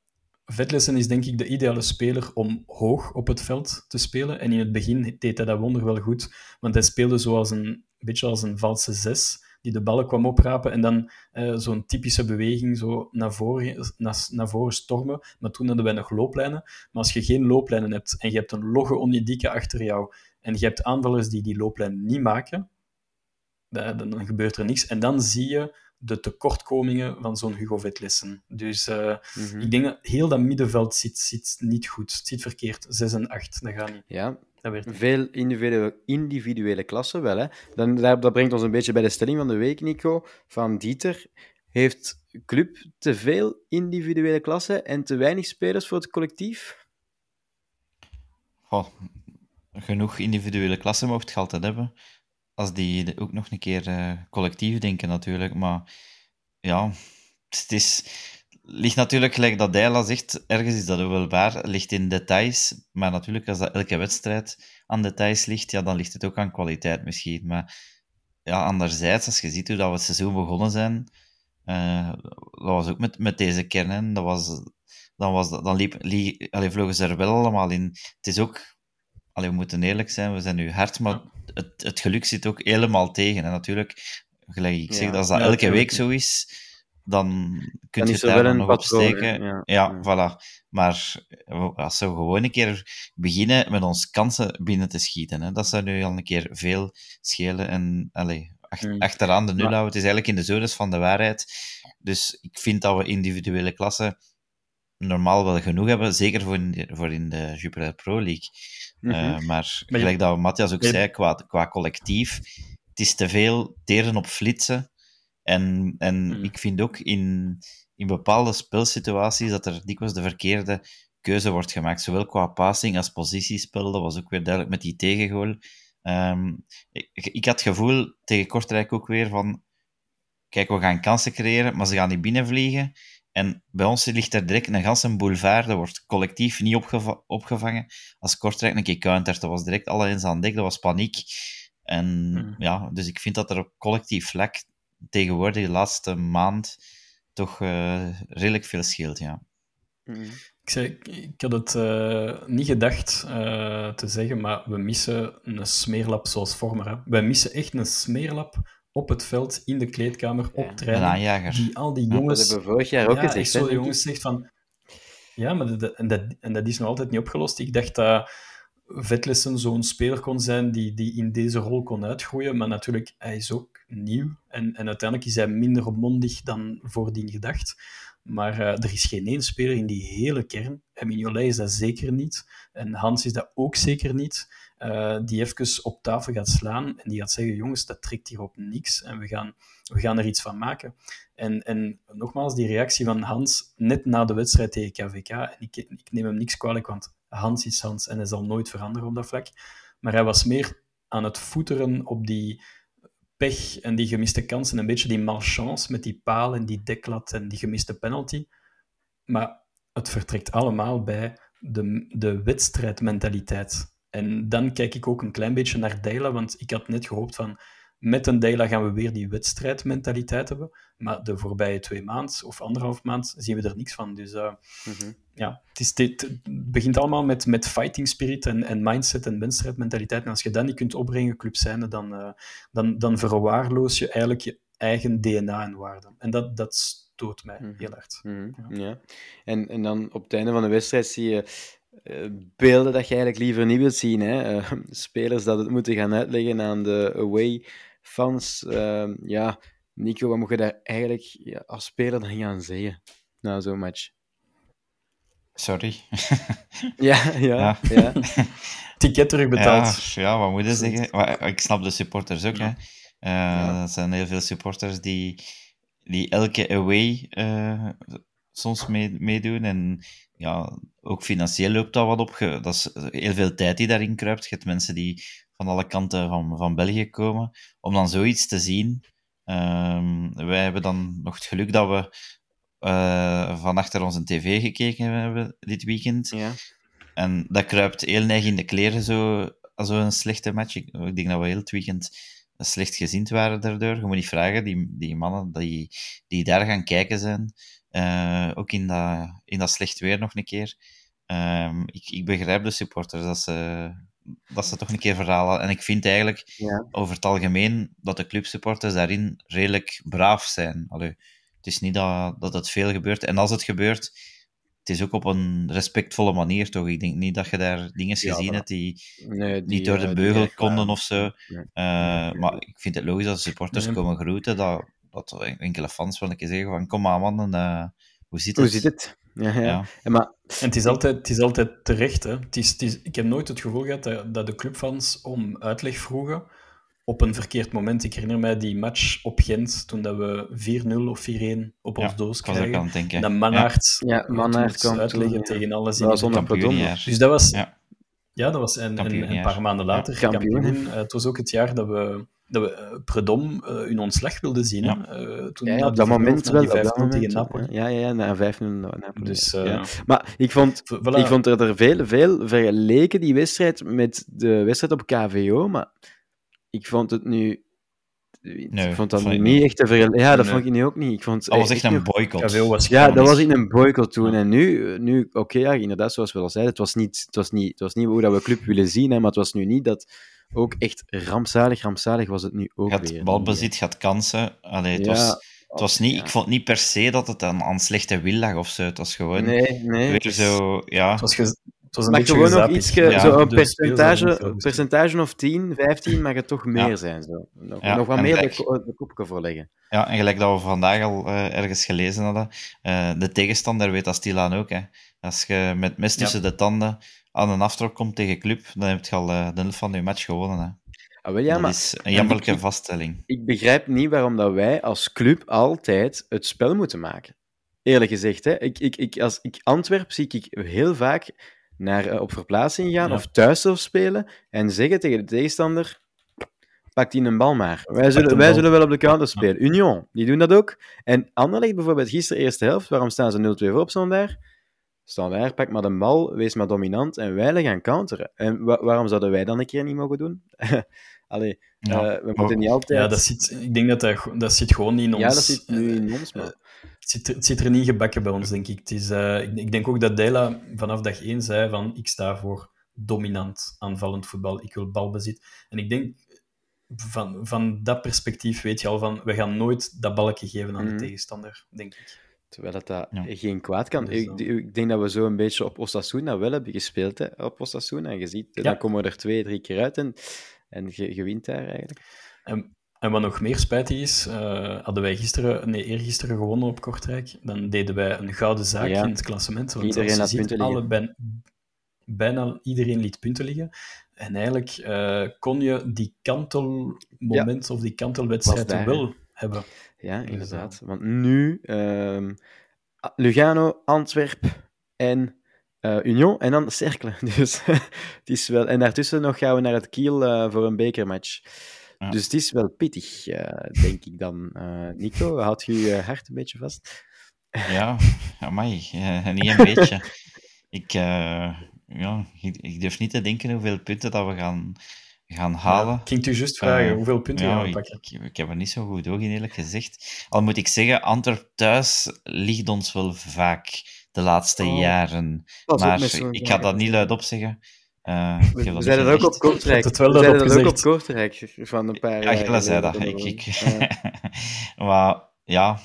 Vetlessen is denk ik de ideale speler om hoog op het veld te spelen. En in het begin deed hij dat wonder wel goed, want hij speelde zoals een, een beetje als een valse zes, die de ballen kwam oprapen en dan eh, zo'n typische beweging zo naar voren, naar, naar voren stormen. Maar toen hadden wij nog looplijnen. Maar als je geen looplijnen hebt en je hebt een logge Onyedike achter jou en je hebt aanvallers die die looplijn niet maken, dan, dan gebeurt er niks. En dan zie je de tekortkomingen van zo'n Hugo Vetlessen. Dus uh, mm -hmm. ik denk dat heel dat middenveld zit, zit niet goed. Het zit verkeerd. 6 en 8, dat gaat niet. Ja, dat veel individuele, individuele klassen wel. Hè. Dan, dat, dat brengt ons een beetje bij de stelling van de week, Nico, van Dieter. Heeft club te veel individuele klassen en te weinig spelers voor het collectief? Oh, genoeg individuele klassen mocht je altijd hebben als die ook nog een keer uh, collectief denken natuurlijk. Maar ja, het is, ligt natuurlijk, gelijk dat Dijla zegt, ergens is dat wel waar, ligt in details. Maar natuurlijk, als dat elke wedstrijd aan details ligt, ja, dan ligt het ook aan kwaliteit misschien. Maar ja, anderzijds, als je ziet hoe dat we het seizoen begonnen zijn, uh, dat was ook met, met deze kern, dat was, dan, was, dan liep, allee, vlogen ze er wel allemaal in. Het is ook, allee, we moeten eerlijk zijn, we zijn nu hard, maar het, het geluk zit ook helemaal tegen. En natuurlijk, gelijk ik zeg, ja, als dat elke week zo is, dan kun je het daar nog op steken. Ja, ja, voilà. Maar als we gewoon een keer beginnen met ons kansen binnen te schieten, hè, dat zou nu al een keer veel schelen. En allez, ach, mm. achteraan de nul houden, het is eigenlijk in de zones van de waarheid. Dus ik vind dat we individuele klassen normaal wel genoeg hebben, zeker voor in de, voor in de Jupiler Pro League. Mm -hmm. uh, maar, maar gelijk dat Matthias ook zei, qua, qua collectief, het is te veel teren op flitsen. En, en mm. ik vind ook in, in bepaalde spelsituaties dat er dikwijls de verkeerde keuze wordt gemaakt. Zowel qua passing als positiespel. Dat was ook weer duidelijk met die tegengoal. Um, ik, ik had het gevoel tegen Kortrijk ook weer van... Kijk, we gaan kansen creëren, maar ze gaan niet binnenvliegen. En bij ons ligt er direct een ganse boulevard. Dat wordt collectief niet opgeva opgevangen. Als Kortrijk een keer countert, dat was direct alle eens aan dek. Dat was paniek. En mm. ja, dus ik vind dat er op collectief vlak tegenwoordig de laatste maand toch uh, redelijk veel scheelt, ja. Mm. Ik, zei, ik had het uh, niet gedacht uh, te zeggen, maar we missen een smeerlap zoals Vormer. Hè. Wij missen echt een smeerlap op het veld, in de kleedkamer, op training, aanjager. die al die Ja, Dat jongens... hebben we vorig jaar ook ja, gezegd. zo jongens zegt van... Ja, maar dat, en, dat, en dat is nog altijd niet opgelost. Ik dacht dat Vetlessen zo'n speler kon zijn die, die in deze rol kon uitgroeien, maar natuurlijk, hij is ook nieuw. En, en uiteindelijk is hij minder mondig dan voordien gedacht. Maar eh, er is geen één speler in die hele kern. En Mignolet is dat zeker niet. En Hans is dat ook zeker niet. eh, die even op tafel gaat slaan en die gaat zeggen: Jongens, dat trekt hier op niks en we gaan, we gaan er iets van maken. En, en nogmaals, die reactie van Hans net na de wedstrijd tegen KVK. En ik, ik neem hem niks kwalijk, want Hans is Hans en hij zal nooit veranderen op dat vlak. Maar hij was meer aan het voeteren op die pech en die gemiste kansen. Een beetje die malchance met die paal en die deklat en die gemiste penalty. Maar het vertrekt allemaal bij de, de wedstrijdmentaliteit. En dan kijk ik ook een klein beetje naar Deila, want ik had net gehoopt van met een Deila gaan we weer die wedstrijdmentaliteit hebben. Maar de voorbije twee maanden of anderhalf maand zien we er niks van. Dus uh, Mhm. ja, het, is, dit, het begint allemaal met, met fighting spirit en, en mindset en wedstrijdmentaliteit. En als je dat niet kunt opbrengen, club zijnde, dan, uh, dan, dan verwaarloos je eigenlijk je eigen DNA en waarden. En dat, dat stoot mij Mhm. heel hard. Mhm, Ja. ja. En, en dan op het einde van de wedstrijd zie je eh, beelden dat je eigenlijk liever niet wilt zien. Hè? Eh, spelers dat het moeten gaan uitleggen aan de away fans. Eh, ja, Nico, wat moet je daar eigenlijk ja, als speler dan gaan zeggen na zo'n match? Sorry. Ja, ja, Ja. ja. Ticket terugbetaald. Ja, ja, wat moet je zeggen? Maar Ik snap de supporters ook. Ja. Hè. Eh, Er zijn heel veel supporters die, die elke away eh, soms mee, meedoen. En ja, ook financieel loopt dat wat op. Dat is heel veel tijd die daarin kruipt. Je hebt mensen die van alle kanten van, van België komen. Om dan zoiets te zien. Ehm, wij hebben dan nog het geluk dat we eh, van achter onze tv gekeken hebben dit weekend. ja. En dat kruipt heel neig in de kleren, zo, zo'n slechte match. Ik, ik denk dat we heel het weekend slecht gezind waren daardoor. Je moet niet vragen, die, die mannen die, die daar gaan kijken zijn, eh, ook in dat, in dat slecht weer nog een keer. Ehm, ik, ik begrijp de supporters dat ze, dat ze toch een keer verhalen. En ik vind eigenlijk Ja. over het algemeen dat de clubsupporters daarin redelijk braaf zijn. Allee, het is niet dat, dat het veel gebeurt. En als het gebeurt, het is ook op een respectvolle manier, toch? Ik denk niet dat je daar dingen Ja, gezien hebt die Nee, die, niet door de eh, beugel konden of zo. Nee. Eh, maar ik vind het logisch dat de supporters Nee. komen groeten, dat, dat enkele fans wel een keer zeggen van kom maar man, eh, hoe zit Hoe het? zit het? Ja, ja. Ja. En maar, En het is altijd, het is altijd terecht. Hè. Het is, het is, ik heb nooit het gevoel gehad dat, dat de clubfans om uitleg vroegen op een verkeerd moment. Ik herinner mij die match op Gent, toen dat we 4-0 of 4-1 op Ja, ons doos ik was ook aan krijgen. het denken. En dat Mannaert Ja, Mannaert moest kwam uitleggen ja. tegen alle dat zinnen. was onder Pardon. Kampioenjaar. Dus dat was... Ja. Dat was en, en, en een paar maanden later Ja, kampioen. Eh, het was ook het jaar dat we, dat we eh, Predom eh, hun ontslag wilden zien. Ja. Eh, toen Ja, op dat moment 4-0, wel. Op dat 5-0 tegen moment, Napoli. Ja, ja, ja, na 5 0 Napoli. Dus, Maar ik vond, voilà. ik vond er, er veel, veel vergeleken, die wedstrijd, met de wedstrijd op KVO, maar ik vond het nu... Nee, ik vond dat vond niet echt te vergelijken. Ja, dat Nee. vond ik nu ook niet. Ik vond, Dat was echt een boycott. KVO was Ja, dat was in een boycott toen. Ja. En nu, nu oké, ja, inderdaad, zoals we al zeiden, het was niet, het was niet, het was niet hoe dat we club willen zien, hè, maar het was nu niet dat ook echt rampzalig, rampzalig was het nu ook Je had weer. balbezit, je had kansen. Allee, het, Ja, was, het was niet, ja. Ik vond niet per se dat het aan, aan slechte wil lag of zo. Het was gewoon Nee, nee. weer zo... Ja, Het was, ge- het was een beetje gewoon nog iets, Ja, zo een de percentage, percentage of 10, 15 mag het toch meer Ja. zijn. Zo. Nog, Ja, nog wat meer de, gelijk. ko- de kopje voorleggen. Ja, en gelijk dat we vandaag al eh, ergens gelezen hadden, eh, de tegenstander weet dat stilaan ook. Hè. Als je met mes tussen de tanden aan een aftrap komt tegen club, dan heb je al eh, de helft van je match gewonnen. Hè. Ah, wel, ja, dat maar is een jammerlijke ik- vaststelling. ik begrijp niet waarom dat wij als club altijd het spel moeten maken. Eerlijk gezegd, hè. Ik, ik, ik, als ik Antwerp zie ik heel vaak naar, eh, op verplaatsing gaan Ja. of thuis zelf spelen en zeggen tegen de tegenstander: pak die een bal maar. Wij zullen, wij zullen wel op de counter spelen. Union, die doen dat ook. En Anderlecht bijvoorbeeld, gisteren eerste helft, waarom staan ze 0-2 voor op Standaard? Standaard, pak maar de bal, wees maar dominant en wij gaan counteren. En wa- waarom zouden wij dan een keer niet mogen doen? Allee, Ja. eh, we moeten niet altijd... Ja, dat zit, ik denk dat dat, dat zit gewoon niet in ons. Ja, dat zit nu eh, in ons, maar... Het zit, er- het zit er niet gebakken bij ons, denk ik. Het is, eh, ik, ik denk ook dat Dela vanaf dag één zei van ik sta voor dominant aanvallend voetbal, ik wil balbezit. En ik denk, van, van dat perspectief weet je al van, we gaan nooit dat balkje geven aan Mhm. de tegenstander, denk ik. Terwijl dat, dat Ja. geen kwaad kan. Dus Ik, ik denk dat we zo een beetje op Osasuna wel hebben gespeeld, hè, op Osasuna. En je ziet, Ja. dan komen we er twee, drie keer uit en, en je, je wint daar eigenlijk. En, en wat nog meer spijtig is, eh, hadden wij gisteren, nee, eergisteren gewonnen op Kortrijk, dan deden wij een gouden zaak Ja. in het klassement. Want Iedereen je ziet, punten alle, bijna, bijna iedereen liet punten liggen. En eigenlijk eh, kon je die kantelmoment of die kantelwedstrijd wel hebben. Ja, Dus, inderdaad. Want nu ehm, Lugano, Antwerp en eh, Union en dan Cercle. Dus het is wel... En daartussen nog gaan we naar het Kiel voor een bekermatch. Ja. Dus het is wel pittig, eh, denk ik dan. Eh, Nico, houd je je hart een beetje vast? Ja, amai, eh, niet een beetje. Ik, eh, ja, ik, ik durf niet te denken hoeveel punten dat we gaan, gaan halen. Ja, ik ging u juist vragen, Eh, hoeveel punten ja, gaan ik, pakken? ik, ik heb er niet zo goed door in, eerlijk gezegd. Al moet ik zeggen, Antwerp thuis ligt ons wel vaak de laatste Oh. jaren. Maar ik ga dat niet luidop zeggen. Eh, We, niet zeiden dat ook op. Kortrijk. We dat ook op. Kortrijk van een paar Ja, jaar Gilles zei dat. Ik, ik, Ja. maar ja,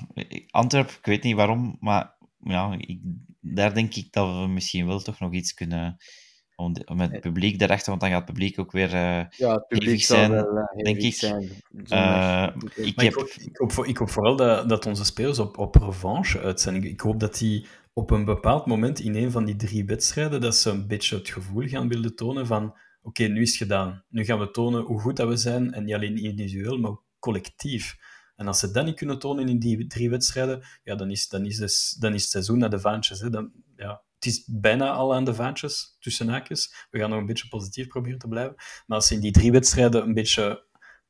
Antwerp, ik weet niet waarom, maar ja, ik, daar denk ik dat we misschien wel toch nog iets kunnen. Om de- met het publiek daarachter, want dan gaat het publiek ook weer. eh, Ja, het publiek zijn, wel eh, denk ik. zijn. Eh, ik hoop, ik, hoop, voor- ik hoop vooral dat, dat onze spelers op, op revanche uit zijn. Ik, ik hoop dat die op een bepaald moment in een van die drie wedstrijden, dat ze een beetje het gevoel gaan willen tonen van oké, nu is het gedaan. Nu gaan we tonen hoe goed dat we zijn, en niet alleen individueel, maar collectief. En als ze dat niet kunnen tonen in die drie wedstrijden, ja, dan, is, dan, is dus, dan is het seizoen naar de vaantjes. Hè. Dan, ja, het is bijna al aan de vaantjes, tussen haakjes. We gaan nog een beetje positief proberen te blijven. Maar als ze in die drie wedstrijden een beetje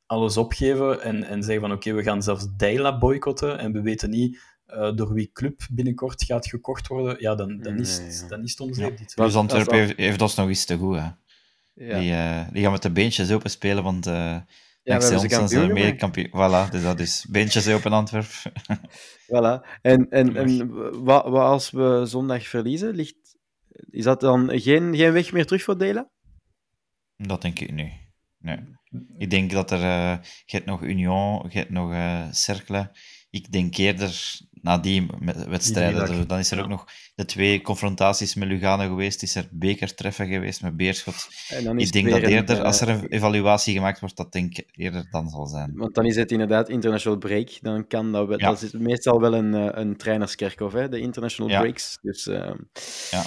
alles opgeven en, en zeggen van oké, we gaan zelfs Deila boycotten en we weten niet eh, door wie club binnenkort gaat gekocht worden, ja, dan, dan, is, Nee, het, ja. dan is het ons Ja. niet. dus als Antwerp dat- heeft, heeft ons nog eens te goed. Hè. ja. Die, eh, die gaan met de beentjes open spelen, want. eh Ja, we dankzij ons zijn ze kampioen meer gemaakt. kampioen. Voilà, dus dat is beentjes open Antwerp. Voilà. En, en, en wat, wat als we zondag verliezen, ligt, is dat dan geen, geen weg meer terug voor Dela? Dat denk ik nu. Nee. Ik denk dat er... eh je hebt nog Union, je hebt nog eh Cercle. Ik denk eerder, na die wedstrijden, dan is er ja. ook nog de twee confrontaties met Lugano geweest, is er bekertreffen geweest met Beerschot. En dan is Ik denk dat eerder, eh, als er een evaluatie gemaakt wordt, dat denk ik eerder dan zal zijn. Want dan is het inderdaad international break. Dan kan dat wel. Ja. Dat is meestal wel een, eh, een trainerskerkhof, hè, de international Ja. breaks. Dus ehm, Ja.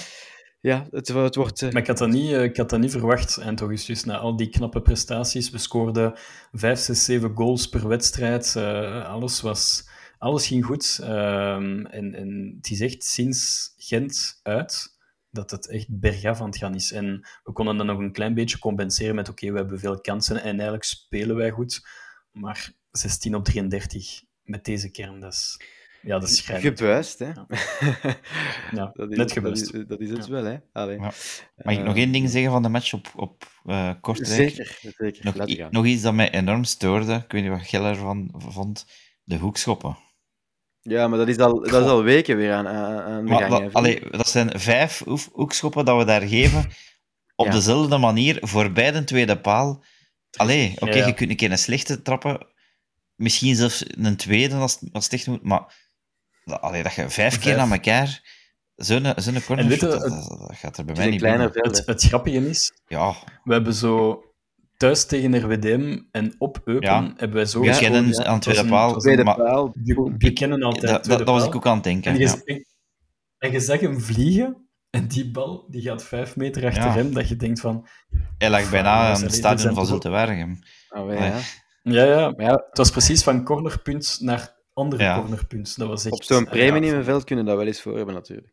ja, het, het wordt. eh, Maar ik had, dat niet, eh, ik had dat niet verwacht, eind augustus, na al die knappe prestaties. We scoorden 5, 6, 7 goals per wedstrijd. eh, alles, was, alles ging goed. Ehm, en, en het is echt sinds Gent uit dat het echt bergaf aan het gaan is. En we konden dan nog een klein beetje compenseren met oké, we hebben veel kansen en eigenlijk spelen wij goed. Maar 16 op 33 met deze kern, dat is, ja, dat is schrijnend. gebuist, hè? Ja. Ja, dat is, net dat gebuist. is, dat is het Ja. wel, hè? Allee. Ja. Mag ik nog Eh, één ding zeggen van de match op, op eh, Kortrijk? Zeker, zeker. Nog, nog iets dat mij enorm stoorde, ik weet niet wat Geller van vond, de hoekschoppen. Ja, maar dat is al, dat is al weken weer aan, aan, de Maar gang. dat, allee, zijn vijf hoekschoppen dat we daar geven, op Ja. dezelfde manier, voorbij de tweede paal. Allee, oké, Ja. je kunt een keer een slechte trappen, misschien zelfs een tweede als, als het echt moet, maar dat, allee, dat je vijf, keer Vijf. aan elkaar zo'n zo'n corner dat, dat- gaat er bij mij is een niet veld. Het, het grappige is, Ja, We hebben zo thuis tegen RWDM en op Eupen Ja. hebben wij zo we kennen ja, aan tweede paal, Tweede paal. We, kennen altijd dat, was ik ook aan het denken. En je, ja. en, en je zag hem vliegen en die bal die gaat vijf meter achter Ja. hem, dat je denkt van... Hij lag bijna aan het stadion van toch- Zulte Waregem. Ah, ja. Ja, ja, het was precies van cornerpunt naar andere Ja. cornerpunt. Dat was echt... op zo'n ja, premiumenveld kunnen we dat wel eens voor hebben, natuurlijk.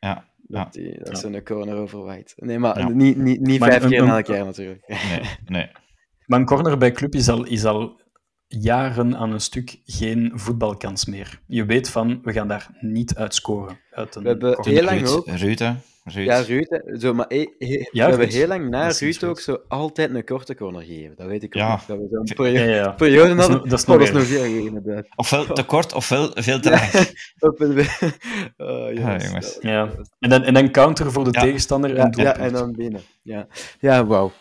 Ja, Dat, die, dat Ja. ze een corner overwaait. Nee, maar Ja. niet, niet, niet Maar vijf een- keer na elkaar, natuurlijk. nee, nee. Maar een corner bij club is al, is al jaren aan een stuk geen voetbalkans meer. Je weet van, we gaan daar niet uitscoren. Uit een We hebben corner. heel lang Ruud, ook- Ruud, Ja, Ruud. hè. Zo, maar he- he- Ja, we hebben heel lang na Ruud ook zo altijd een korte corner gegeven. Dat weet ik ook Ja. nog. Dat we zo'n Ja, periode, Ja, ja. periode Dat is hadden. nog- dat is nog dat is nog erg. veel, inderdaad. Ofwel te kort, ofwel veel te Ja. lang. Oh, jongens. Ja, jongens. Ja. En dan, en dan counter voor de Ja. tegenstander. Ja, En ja, en dan binnen. Ja, ja wauw.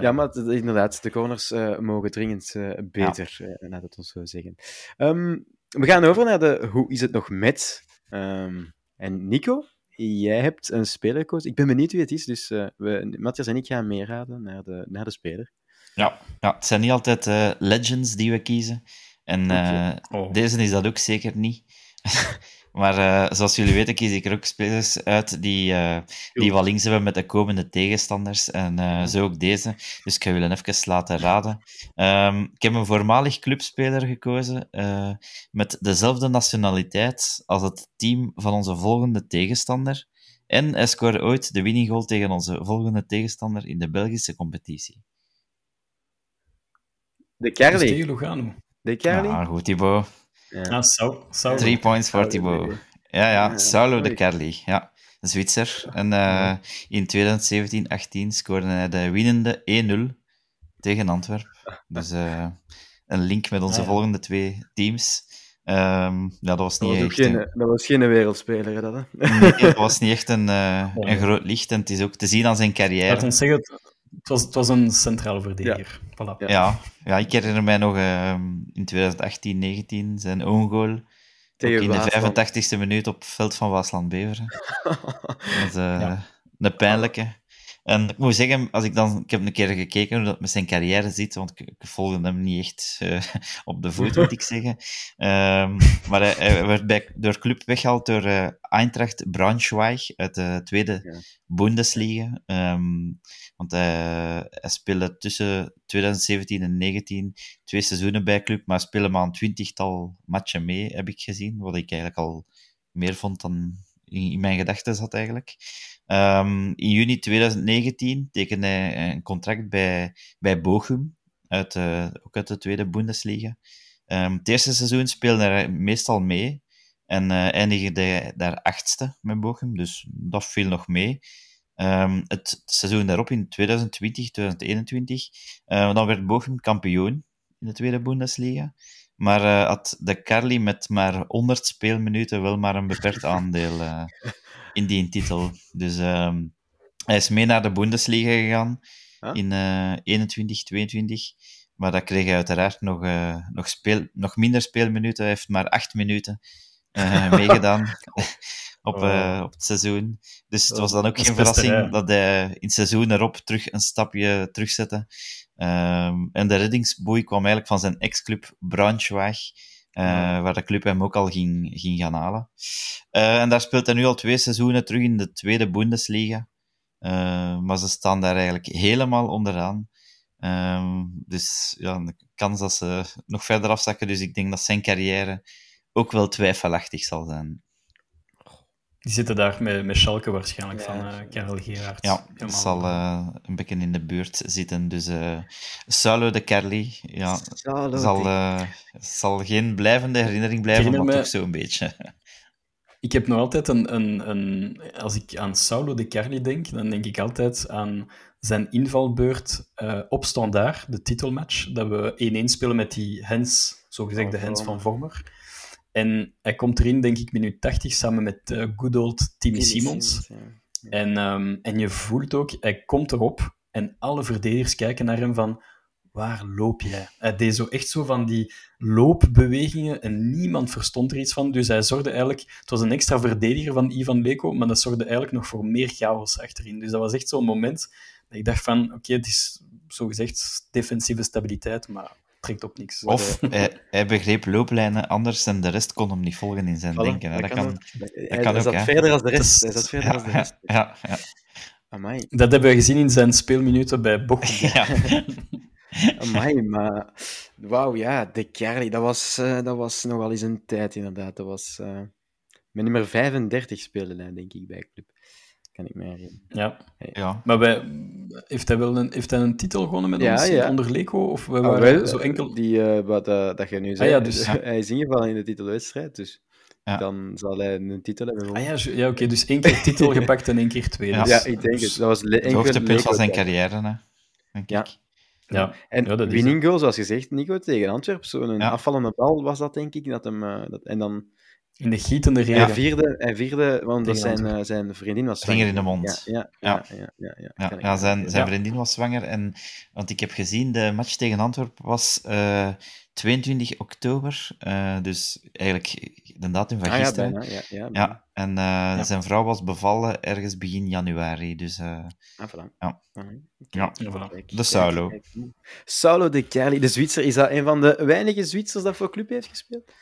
Ja, maar inderdaad, de corners eh, mogen dringend eh, beter, eh, laat het ons zo zeggen. Ehm, we gaan over naar de hoe is het nog met. Ehm, en Nico, jij hebt een speler gekozen. Ik ben benieuwd wie het is, dus eh, we, Matthias en ik gaan meeraden naar de, naar de speler. Ja, ja, het zijn niet altijd eh, legends die we kiezen. En eh, Oh. deze is dat ook zeker niet. maar eh, zoals jullie weten kies ik er ook spelers uit die, eh, die wat links hebben met de komende tegenstanders. En eh, zo ook deze. Dus ik ga jullie even laten raden. Ehm, ik heb een voormalig clubspeler gekozen eh, met dezelfde nationaliteit als het team van onze volgende tegenstander. En hij scoorde ooit de winning goal tegen onze volgende tegenstander in de Belgische competitie. De Dus tegen Lugano. De Carly? Ja, goed, Thibaut. Ja. Sau- Saulo. Drie points voor Saulo, Thibaut. Ja, ja, Saulo de. Carli. Ja, een Zwitser. En eh, in 2017-18 scoorde hij de winnende 1-0 tegen Antwerpen. Dus eh, een link met onze Ah, ja. volgende twee teams. Ehm, ja, dat was Dat niet was, echt... geen, Een, dat was geen wereldspeler, hè, dat, hè? nee, dat was niet echt een, eh, een groot licht. En het is ook te zien aan zijn Laat carrière. ons zeggen, het, was, het was een centrale verdediger. Voilà. Ja. Ja, ja, ik herinner mij nog ehm, in 2018-19 zijn own goal. Tegen ook in Waasland. de 85ste minuut op het veld van Waasland-Beveren. Dat is eh, Ja. een pijnlijke. En ik moet zeggen, als ik, dan, ik heb een keer gekeken hoe dat met zijn carrière zit, want ik, ik volgde hem niet echt eh, op de voet, moet ik zeggen. Ehm, maar hij, hij werd bij, door club weggehaald door eh, Eintracht Braunschweig uit de tweede Ja. Bundesliga. Ehm, want hij, hij speelde tussen 2017 en 2019 twee seizoenen bij club, maar speelde maar een twintigtal matchen mee, heb ik gezien. Wat ik eigenlijk al meer vond dan in, in mijn gedachten zat eigenlijk. Ehm, in juni 2019 tekende hij een contract bij, bij Bochum, uit, eh, ook uit de tweede Bundesliga. Ehm, het eerste seizoen speelde hij meestal mee en eh, eindigde hij daar achtste met Bochum, dus dat viel nog mee. Ehm, het seizoen daarop, in 2020, 2021, eh, dan werd Bochum kampioen in de tweede Bundesliga. Maar had de Carli met maar 100 speelminuten wel maar een beperkt aandeel eh, in die titel. Dus ehm, hij is mee naar de Bundesliga gegaan in eh 21, 22. Maar dat kreeg hij uiteraard nog, eh, nog, speel, nog minder speelminuten. Hij heeft maar 8 minuten eh, meegedaan op, eh, op het seizoen. Dus het was dan ook Dat geen verrassing dat hij in het seizoen erop terug een stapje terugzette. Ehm, en de reddingsboei kwam eigenlijk van zijn ex-club Braunschweig, eh, waar de club hem ook al ging, ging gaan halen. Eh, en daar speelt hij nu al twee seizoenen terug in de tweede Bundesliga. Eh, maar ze staan daar eigenlijk helemaal onderaan. Ehm, dus ja, de kans dat ze nog verder afzakken. Dus ik denk dat zijn carrière ook wel twijfelachtig zal zijn. Die zitten daar met, met Schalke waarschijnlijk Ja. van eh Karel Gerards. Ja, dat zal eh, een beetje in de buurt zitten. Dus eh Saulo de Carli ja, zal, de- eh, zal geen blijvende herinnering blijven, herinner maar me- toch zo'n beetje. Ik heb nog altijd een, een, een... Als ik aan Saulo de Carli denk, dan denk ik altijd aan zijn invalbeurt eh op Standaard, de titelmatch, dat we 1-1 spelen met die Hens, zogezegd de Hens van Vormer. En hij komt erin, denk ik, minuut 80, samen met eh good old Timmy Simons. ja. En, ehm, en je voelt ook, hij komt erop en alle verdedigers kijken naar hem van, waar loop jij? Hij deed zo echt zo van die loopbewegingen en niemand verstond er iets van. Dus hij zorgde eigenlijk, het was een extra verdediger van Ivan Leko, maar dat zorgde eigenlijk nog voor meer chaos achterin. Dus dat was echt zo'n moment dat ik dacht van, oké, het is zogezegd defensieve stabiliteit, maar trekt op niks. Of hij, hij begreep looplijnen anders en de rest kon hem niet volgen in zijn Voilà, denken. hè. Dat kan, ook. Hij, kan hij ook, zat hè. verder als de rest. Dat Hij is- zat verder als de rest. ja, ja, Amai. Dat hebben we gezien in zijn speelminuten bij Bochum. ja. Amai, maar... Wauw, ja, de Carly, dat was, eh, dat was nog wel eens een tijd, inderdaad. Dat was... eh met nummer 35 speelde hij, denk ik, bij Club. Kan ik me herinneren. Ja. ja. Maar wij, heeft, hij wel een, heeft hij een titel gewonnen met Ja, ons ja. onder Leco? Of we Ah, waren zo enkel... Die, eh, wat eh, dat je nu zei, ja, dus- hij is ingevallen in de titelwedstrijd, dus Ja. dan zal hij een titel hebben Ah gewonnen. ja, ja oké, dus één keer titel gepakt en één keer tweede. Ja. Dus- ja, ik denk dus- het. Dat was Het hoogtepunt van zijn carrière, hè, denk Ja. ik. Ja. En Ja, winning goal, zoals gezegd, Nico, tegen Antwerpen. Zo'n Ja. afvallende bal was dat, denk ik. Dat hem, eh, dat, en dan In de gietende regen. Hij vierde, hij vierde want dat zijn, eh, zijn vriendin was Vinger in de zwanger. mond. Ja, ja, Ja. ja. ja, zijn, zijn vriendin was zwanger. En, want ik heb gezien, de match tegen Antwerpen was eh, 22 oktober. eh, dus eigenlijk de datum van Ah ja, gisteren. bijna. Ja, ja, bijna. En eh, zijn vrouw was bevallen ergens begin januari. Dus eh, Ah, voilà. Ja. Ah, ja, Ja, voilà. de Saulo. Saulo de Kerli, de Zwitser. Is dat een van de weinige Zwitsers dat voor club heeft gespeeld?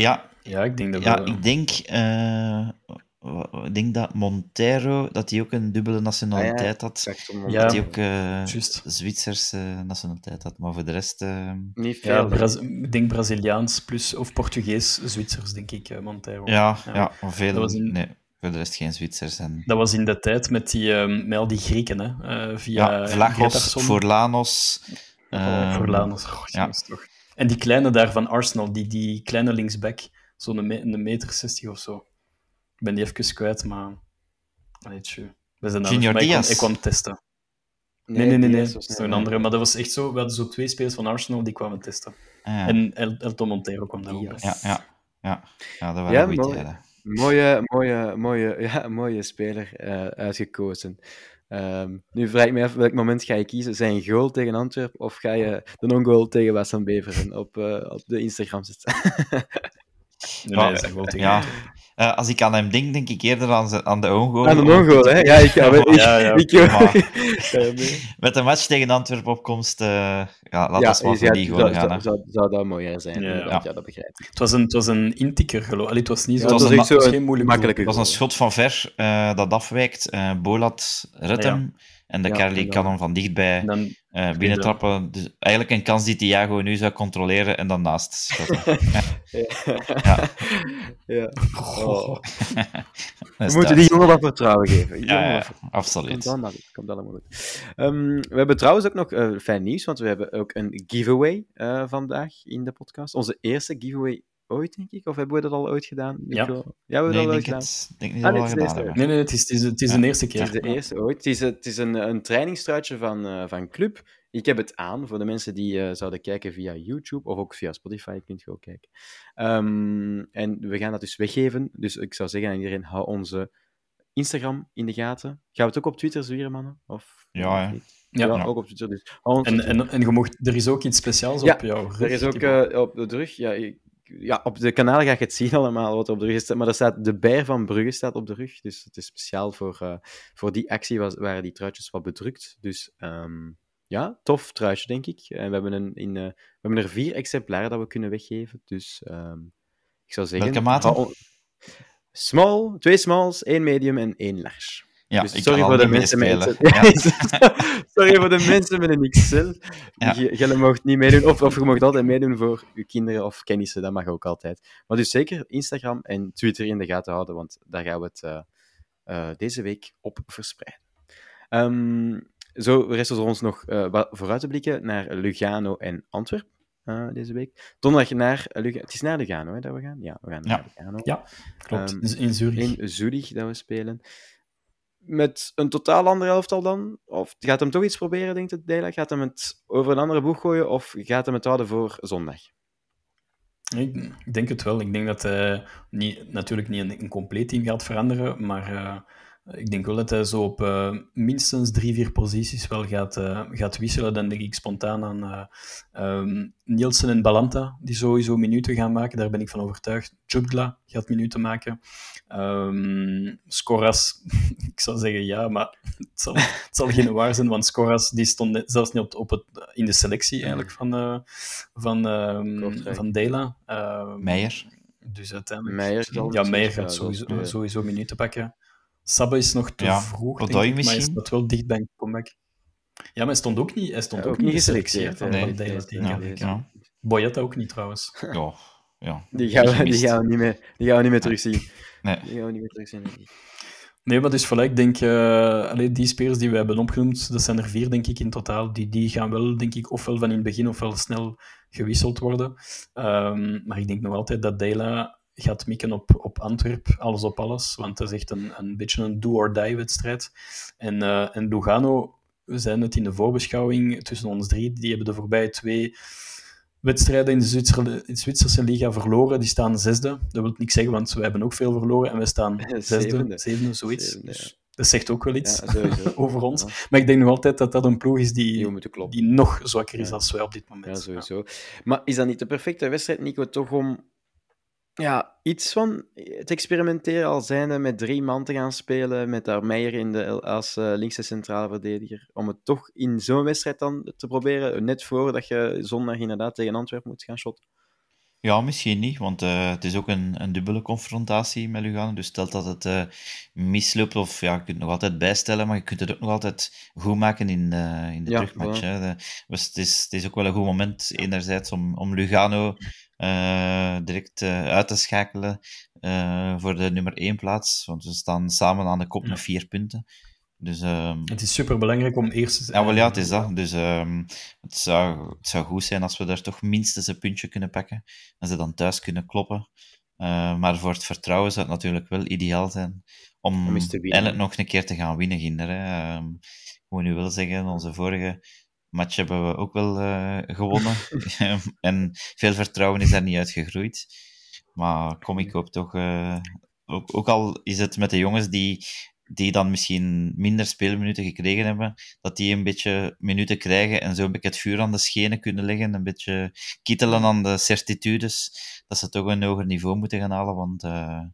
Ja, Ja, ik denk dat ja wel. ik denk, eh, ik denk dat Montero dat hij ook een dubbele nationaliteit had. Exact, om- Ja. Dat hij ook eh Juist. Zwitserse nationaliteit had. Maar voor de rest... eh, Niet Ja, veel. Braz- ik denk Braziliaans plus, of Portugees, Zwitsers, denk ik, eh, Montero. ja, Ja. ja. maar veel... Nee, voor de rest geen Zwitsers. En... Dat was in de tijd met, die, ehm, met al die Grieken, hè. eh, via Ja, Vlachos, Gretarsson. Forlanos... Oh, ehm, Forlanos. Oh, ja. toch. En die kleine daar van Arsenal, die, die kleine linksback, zo'n me een meter 60 of zo. Ik ben die even kwijt, maar... Allee, tjoe. We zijn daar Junior maar ik kwam- Diaz. Ik kwam testen. Nee, nee, nee. nee. Diaz Dat is een andere. Maar dat was echt zo... We hadden zo twee spelers van Arsenal die kwamen testen. ah, ja. En El Elton Montero kwam daar ook bij. Ja, ja, ja. ja, dat waren Ja, goede mooi. tijden. Mooie, mooie, mooie, ja, mooie speler eh, uitgekozen. Ehm, nu vraag ik me af, welk moment ga je kiezen? Zijn goal tegen Antwerpen of ga je de non-goal tegen West Beveren op, eh, op de Instagram zetten? Nee, nee, dat is wel tegen Ja. Eh, als ik aan hem denk, denk ik eerder aan, ze- aan de ongoal. Aan de non-goal, hè? Ja, ik ik, Ja, ja, ik, mee? Met de match tegen Antwerpen opkomst, eh ja, laat ja, ons maar voor die goal zou, gaan. zou, hè. zou, zou dat mooier zijn? Ja, ja. inderdaad. Ja, dat begrijp ik. Het was een, het was een intikker, geloof ik. Het was niet Ja, zo... het was het een was geen moeilijk makkelijke Het was een schot van ver eh, dat afwijkt. eh Bolat redt Ja. hem. En de Ja, Carly en dan- kan hem van dichtbij dan, eh binnentrappen. Dus eigenlijk een kans die Thiago nu zou controleren en dan naast schotten. Ja. ja. Oh. We is moeten die jongen wat vertrouwen geven. Ja, wat Komt absoluut. allemaal goed. Komt allemaal goed. Ehm, we hebben trouwens ook nog eh, fijn nieuws, want we hebben ook een giveaway eh, vandaag in de podcast. Onze eerste giveaway ooit, denk ik. Of hebben we dat al ooit gedaan? Ja. We hebben Nee, dat al ooit denk, gedaan. het, ik denk niet Ah, dat nee, we het is gedaan nee, nee, het is, het is, het is Ja. de eerste Het keer. is de eerste ooit. Het is, het is een, een trainingstruitje van, eh, van Club. Ik heb het aan voor de mensen die eh, zouden kijken via YouTube of ook via Spotify. Kunt je ook kijken. Ehm, en we gaan dat dus weggeven. Dus ik zou zeggen aan iedereen: hou onze Instagram in de gaten. Gaan we het ook op Twitter zwieren, mannen? Of, Ja, ja. Ja. Ook op Twitter. Dus En, en, en je mocht, er is ook iets speciaals Ja, op jouw rug. Er is ook eh, op de rug, ja, ik- ja, op de kanaal ga je het zien allemaal wat er op de rug staat, maar er staat de bijer van Brugge staat op de rug, dus het is speciaal voor, eh, voor die actie was, waren die truitjes wat bedrukt. Dus ehm, ja, tof truitje, denk ik. En we hebben, een, in, eh, we hebben er vier exemplaren dat we kunnen weggeven, dus ehm, ik zou zeggen... Welke on- Small, twee smalls, één medium en één large. Ja, Dus ik sorry voor de mensen met meespelen. XL. Ja. sorry voor de mensen met een XL. Ja. Je, je mocht niet meedoen, of, of je mocht altijd meedoen voor je kinderen of kennissen, dat mag ook altijd. Maar dus zeker Instagram en Twitter in de gaten houden, want daar gaan we het eh, eh, deze week op verspreiden. Ehm, zo rest er ons nog eh, wat vooruit te blikken naar Lugano en Antwerpen eh, deze week. Donderdag naar Lugano. Het is naar Lugano hè, dat we gaan? Ja, we gaan naar Lugano. Ja, klopt. Ehm, Dus in Zurich. In Zurich dat we spelen. Met een totaal ander elftal dan? Of gaat hem toch iets proberen, denkt het Dela? Gaat hem het over een andere boeg gooien? Of gaat hem het houden voor zondag? Ik, denk het wel. Ik denk dat hij niet, natuurlijk niet een, een compleet team gaat veranderen, maar eh, ik denk wel dat hij zo op eh, minstens drie, vier posities wel gaat, eh, gaat wisselen. Dan denk ik spontaan aan eh, ehm, Nielsen en Balanta, die sowieso minuten gaan maken. Daar ben ik van overtuigd. Jutgla gaat minuten maken. Ehm Scoras, ik zou zeggen ja, maar het zal, het zal geen waar zijn, want Scoras die stond net- zelfs niet op, op het, in de selectie eigenlijk van, eh van, ehm, van Dela. Ehm, Meijer. dus uiteindelijk... Meijer ja, Meijer gaat sowieso, sowieso minuten pakken. Sabbe is nog te Ja, vroeg, denk ik, maar hij misschien? staat wel dicht bij een comeback. Ja, maar hij stond ook niet, hij stond Ja, ook ook niet geselecteerd Nee, Ja, nee. Boyata ook niet, trouwens. Ja, ja. Die gaan, we, die gaan, we, niet meer, die gaan we niet meer terugzien. Nee. Die gaan we niet meer terugzien. Nee, maar dus voilà, ik denk, eh allee, die spelers die we hebben opgenoemd, dat zijn er vier, denk ik, in totaal. Die, die gaan wel, denk ik, ofwel van in het begin ofwel snel gewisseld worden. Ehm, maar ik denk nog altijd dat Dela gaat mikken op, op Antwerp, alles op alles. Want dat is echt een, een beetje een do-or-die-wedstrijd. En, eh, en Lugano, we zijn het in de voorbeschouwing tussen ons drie, die hebben de voorbije twee wedstrijden in de Zwitserse, in de Zwitserse liga verloren. Die staan zesde. Dat wil niks zeggen, want wij hebben ook veel verloren. En we staan zesde, Zevende. zevende, zoiets. Zevende, Dus ja. dat zegt ook wel iets Ja, over ons. Ja. Maar ik denk nog altijd dat dat een ploeg is Die die, nog zwakker is dan wij op dit moment. Ja, sowieso. Maar is dat niet de perfecte wedstrijd, Nico, toch om ja, iets van het experimenteren al zijnde met drie man te gaan spelen, met daar Meijer in de, als eh, linkse centrale verdediger, om het toch in zo'n wedstrijd dan te proberen, net voordat je zondag inderdaad tegen Antwerpen moet gaan shotten? Ja, misschien niet, want eh, het is ook een, een dubbele confrontatie met Lugano. Dus stel dat het eh, misloopt, of ja, je kunt het nog altijd bijstellen, maar je kunt het ook nog altijd goed maken in, eh, in de Ja, terugmatch. Hè. De- dus het, is, het is ook wel een goed moment, enerzijds, om, om Lugano direct uit te schakelen voor de nummer 1 plaats. Want we staan samen aan de kop met vier punten. Dus ehm, Het is super belangrijk om eerst te zijn. ja, wel ja, het is dat. Dus ehm, het, zou, het zou goed zijn als we daar toch minstens een puntje kunnen pakken. En ze dan thuis kunnen kloppen. Eh, maar voor het vertrouwen zou het natuurlijk wel ideaal zijn om, Om eens te winnen. eigenlijk nog een keer te gaan winnen, Ginder. Hè. Ehm, ik moet nu wel zeggen, onze vorige match hebben we ook wel eh, gewonnen. en veel vertrouwen is daar niet uitgegroeid. Maar kom, ik hoop toch... eh, ook, ook al is het met de jongens die, die dan misschien minder speelminuten gekregen hebben, dat die een beetje minuten krijgen en zo een beetje het vuur aan de schenen kunnen leggen, een beetje kittelen aan de certitudes, dat ze toch een hoger niveau moeten gaan halen, want eh,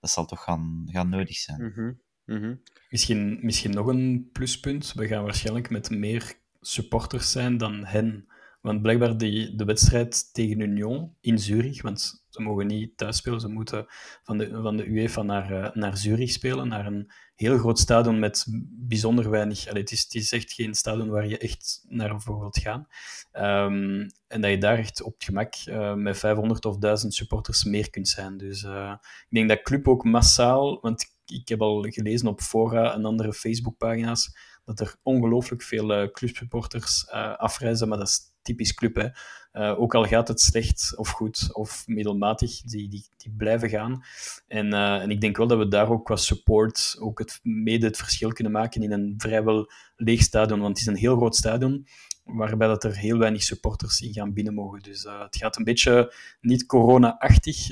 dat zal toch gaan, gaan nodig zijn. Mhm, mhm. Misschien, misschien nog een pluspunt. We gaan waarschijnlijk met meer supporters zijn dan hen. Want blijkbaar die, de wedstrijd tegen Union in Zurich, want ze mogen niet thuis spelen, ze moeten van de, van de UEFA naar, eh, naar Zurich spelen, naar een heel groot stadion met bijzonder weinig... Allee, het, is, is echt geen stadion waar je echt naar voor wilt gaan. Ehm, en dat je daar echt op het gemak eh, met 500 of 1000 supporters meer kunt zijn. Dus eh, ik denk dat club ook massaal, want ik heb al gelezen op fora en andere Facebookpagina's dat er ongelooflijk veel eh, clubsupporters eh, afreizen, maar dat is typisch club. Hè. Eh, ook al gaat het slecht of goed of middelmatig, die, die, die blijven gaan. En, en ik denk wel dat we daar ook qua support ook het, mede het verschil kunnen maken in een vrijwel leeg stadion, want het is een heel groot stadion waarbij dat er heel weinig supporters in gaan binnen mogen. Dus het gaat een beetje niet corona-achtig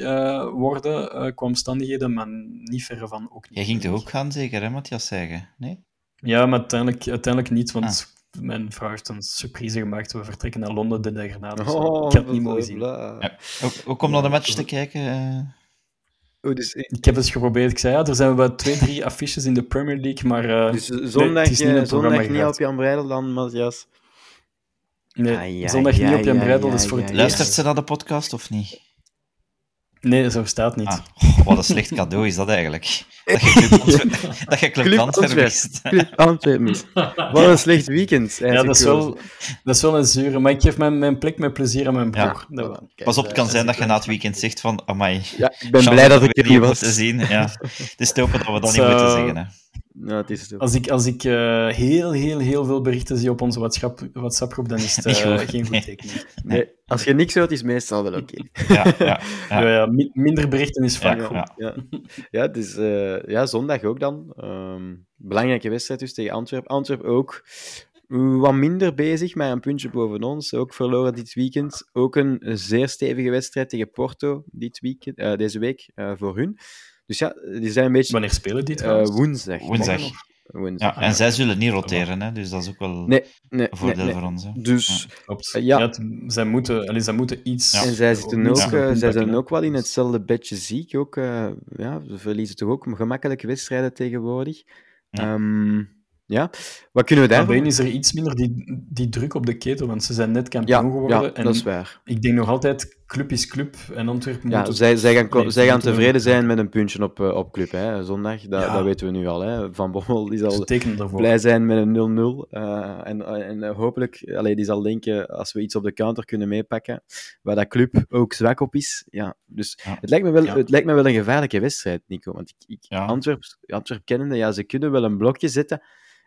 worden qua omstandigheden, maar niet verre van ook niet. Jij ging toch ook gaan, zeker, hè, Matthias zeggen? Nee? Ja, maar uiteindelijk, uiteindelijk niet, want mijn vrouw heeft een surprise gemaakt. We vertrekken naar Londen de dag erna, dus Oh, ik heb het niet mogen zien. Ja. Ook, ook om naar de match te kijken? eh, Oh, dus, Ik heb het geprobeerd. Ik zei, ja, er zijn wel twee, drie affiches in de Premier League, maar eh, dus nee, zondag, het is niet eh, zondag niet op Jan Breidel dan, Matthias? nee, Ai, ai, zondag niet op Jan Breidel, is voor het luistert ze naar de podcast of niet? Nee, zo staat niet. Ah, oh, wat een slecht cadeau is dat eigenlijk. Dat je Club Antwerpen- Antwerpen Antwerpen. mist. Club. Wat een slecht weekend. ja, dat is, wel, dat is wel een zure, maar ik geef mijn, mijn plek met plezier aan mijn broer. Ja. Dat. Pas op, het kan zijn dat je na het weekend zegt van, amai, Ja, ik ben blij dat ik er niet was. moeten zien. Ja. Het is te hopen dat we dat niet moeten zeggen. Hè. Nou, het is het ook. Als ik, als ik eh, heel, heel, heel veel berichten zie op onze WhatsApp, WhatsApp-groep, dan is het eh, geen goed teken. Nee, als je niks hoort, is het meestal wel oké. Ja, ja, ja. Ja. Ja, mi- minder berichten is vaak Ja, goed. ja. Ja, ja, dus, eh, ja, zondag ook dan. Ehm, belangrijke wedstrijd dus tegen Antwerpen. Antwerpen ook wat minder bezig, maar een puntje boven ons. Ook verloren dit weekend. Ook een zeer stevige wedstrijd tegen Porto dit weekend, eh, deze week eh, voor hun. Dus ja, die zijn een beetje Wanneer spelen die eh, trouwens? woensdag. Woensdag. Woensdag. Ja, en zij zullen niet roteren, hè, dus dat is ook wel Nee, nee, een voordeel nee, nee. voor ons. Hè. Dus, Klopt. Eh, ja. Ja. zij, moeten, allee, zij moeten iets... Ja. en zij, zitten ook, eh, zij zijn ook wel in hetzelfde bedje ziek. Ook, eh, ja, ze verliezen toch ook gemakkelijke wedstrijden tegenwoordig. Ja. Ja, wat kunnen we daarvan hen is er iets minder die, die druk op de ketel, want ze zijn net Ja, kampioen geworden. ja en dat is waar. ik denk nog altijd, club is club en Antwerpen Ja, moet... zij, zij gaan, Nee, zij gaan tevreden zijn met een puntje op, eh, op club. Hè. Zondag, dat, Ja. dat weten we nu al. Hè. Van Bommel die zal blij zijn met een 0-0. eh, en en eh, hopelijk, allee, die zal denken, als we iets op de counter kunnen meepakken, waar dat club ook zwak op is. Ja, dus Ja. het, lijkt me wel, het lijkt me wel een gevaarlijke wedstrijd, Nico. Want ik, ik, Ja. Antwerp, Antwerp kennende, ja, ze kunnen wel een blokje zetten.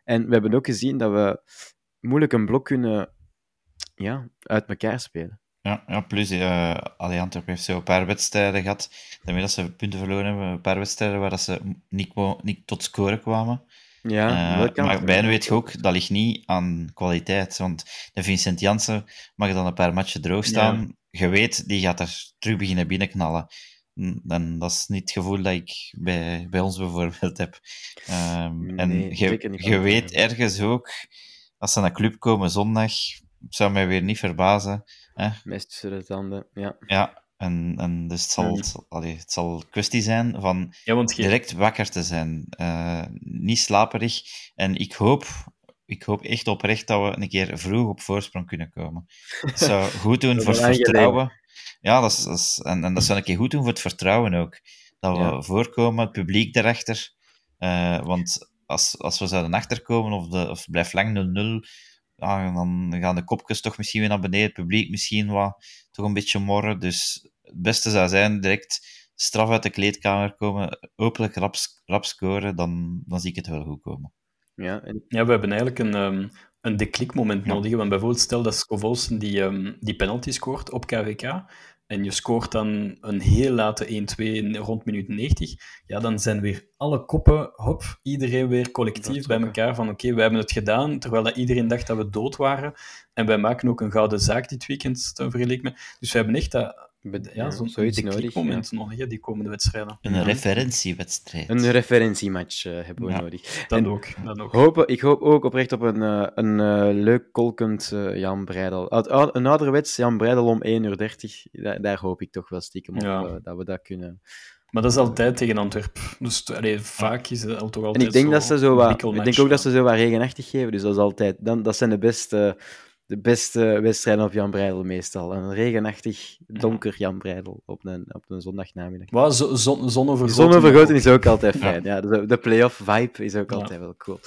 En we hebben ook gezien dat we moeilijk een blok kunnen ja, uit elkaar spelen. Ja, ja plus, allee, Antwerpen heeft zo een paar wedstrijden gehad, daarmee dat ze punten verloren hebben, een paar wedstrijden waar dat ze niet, niet tot scoren kwamen. Ja, Eh, maar bij hen weet je ook, dat ligt niet aan kwaliteit. Want de Vincent Janssen mag dan een paar matchen droog staan. Je weet, die gaat er terug beginnen binnenknallen. Mm, En dat is niet het gevoel dat ik bij, bij ons bijvoorbeeld heb. Ehm, en Nee, je, weet ergens ook, als ze naar de club komen zondag, zou mij weer niet verbazen. Hè? Mes tussen de tanden, ja. Ja, en, en dus het zal, het zal- allee, het zal kwestie zijn van Ja, want je, direct wakker te zijn. Eh, niet slaperig. En ik hoop, ik hoop echt oprecht dat we een keer vroeg op voorsprong kunnen komen. Dat zou goed doen Dat voor het vertrouwen. Ja, dat is, dat is- en, en dat zou een keer goed doen voor het vertrouwen ook. Dat we Ja. voorkomen, het publiek daarachter. Eh, want als, als we zouden achterkomen of, de, of het blijft lang 0-0, ja, dan gaan de kopjes toch misschien weer naar beneden, het publiek misschien wat, toch een beetje morren. Dus het beste zou zijn direct straf uit de kleedkamer komen, hopelijk rap, rap scoren, dan, dan zie ik het wel goed komen. ja. En, Ja, we hebben eigenlijk een, ehm een deklikmoment Ja. nodig. Want bijvoorbeeld, stel dat Scovolsen die, ehm, die penalty scoort op KWK en je scoort dan een heel late 1-2 rond minuut 90, ja, dan zijn weer alle koppen, hop, iedereen weer collectief bij elkaar van oké, wij hebben het gedaan, terwijl dat iedereen dacht dat we dood waren. En wij maken ook een gouden zaak dit weekend, vergelijk me. Dus we hebben echt dat, ja, zo'n zoiets nodig. nodig, hè, die komende wedstrijden. Een referentiewedstrijd. Een referentiematch eh, hebben we Ja. nodig. Dat En ook, dat ook. hopen, ik hoop ook oprecht op een, eh, een eh, leuk kolkend eh, Jan Breidel. Een ouderwets Jan Breidel om 1 uur 30. Daar, daar hoop ik toch wel stiekem op dat we dat kunnen. Maar dat is altijd tegen Antwerpen. Dus allee, vaak is het toch En altijd ik denk, dat ze zo een wat, ik denk ook dat ze zo wat regenachtig geven. Dus dat is altijd. Dan, dat zijn de beste, de beste wedstrijden op Jan Breidel meestal. Een regenachtig, donker Jan Breidel op een, op een zondagnamiddag. Wat, zo- zon, zonovergoten. Zonnevergroting is ook. altijd fijn. Ja. de, de play-off vibe is ook Ja. altijd wel cool.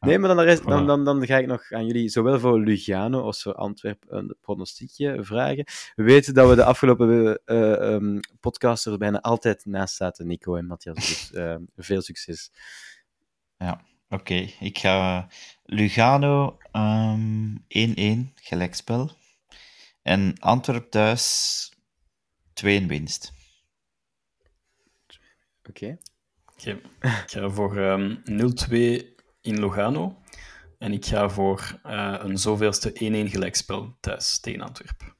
Nee, maar dan, de rest, dan, dan, dan ga ik nog aan jullie, zowel voor Lugano als voor Antwerpen, een pronostiekje vragen. We weten dat we de afgelopen eh ehm, podcast er bijna altijd naast zaten, Nico en Matthias. Dus eh, veel succes. Oké, ik ga Lugano ehm, 1-1, gelijkspel. En Antwerp thuis 2-1 winst. Oké. Oké. Ik ga voor ehm 0-2 in Lugano. En ik ga voor eh, een zoveelste 1-1 gelijkspel thuis tegen Antwerpen.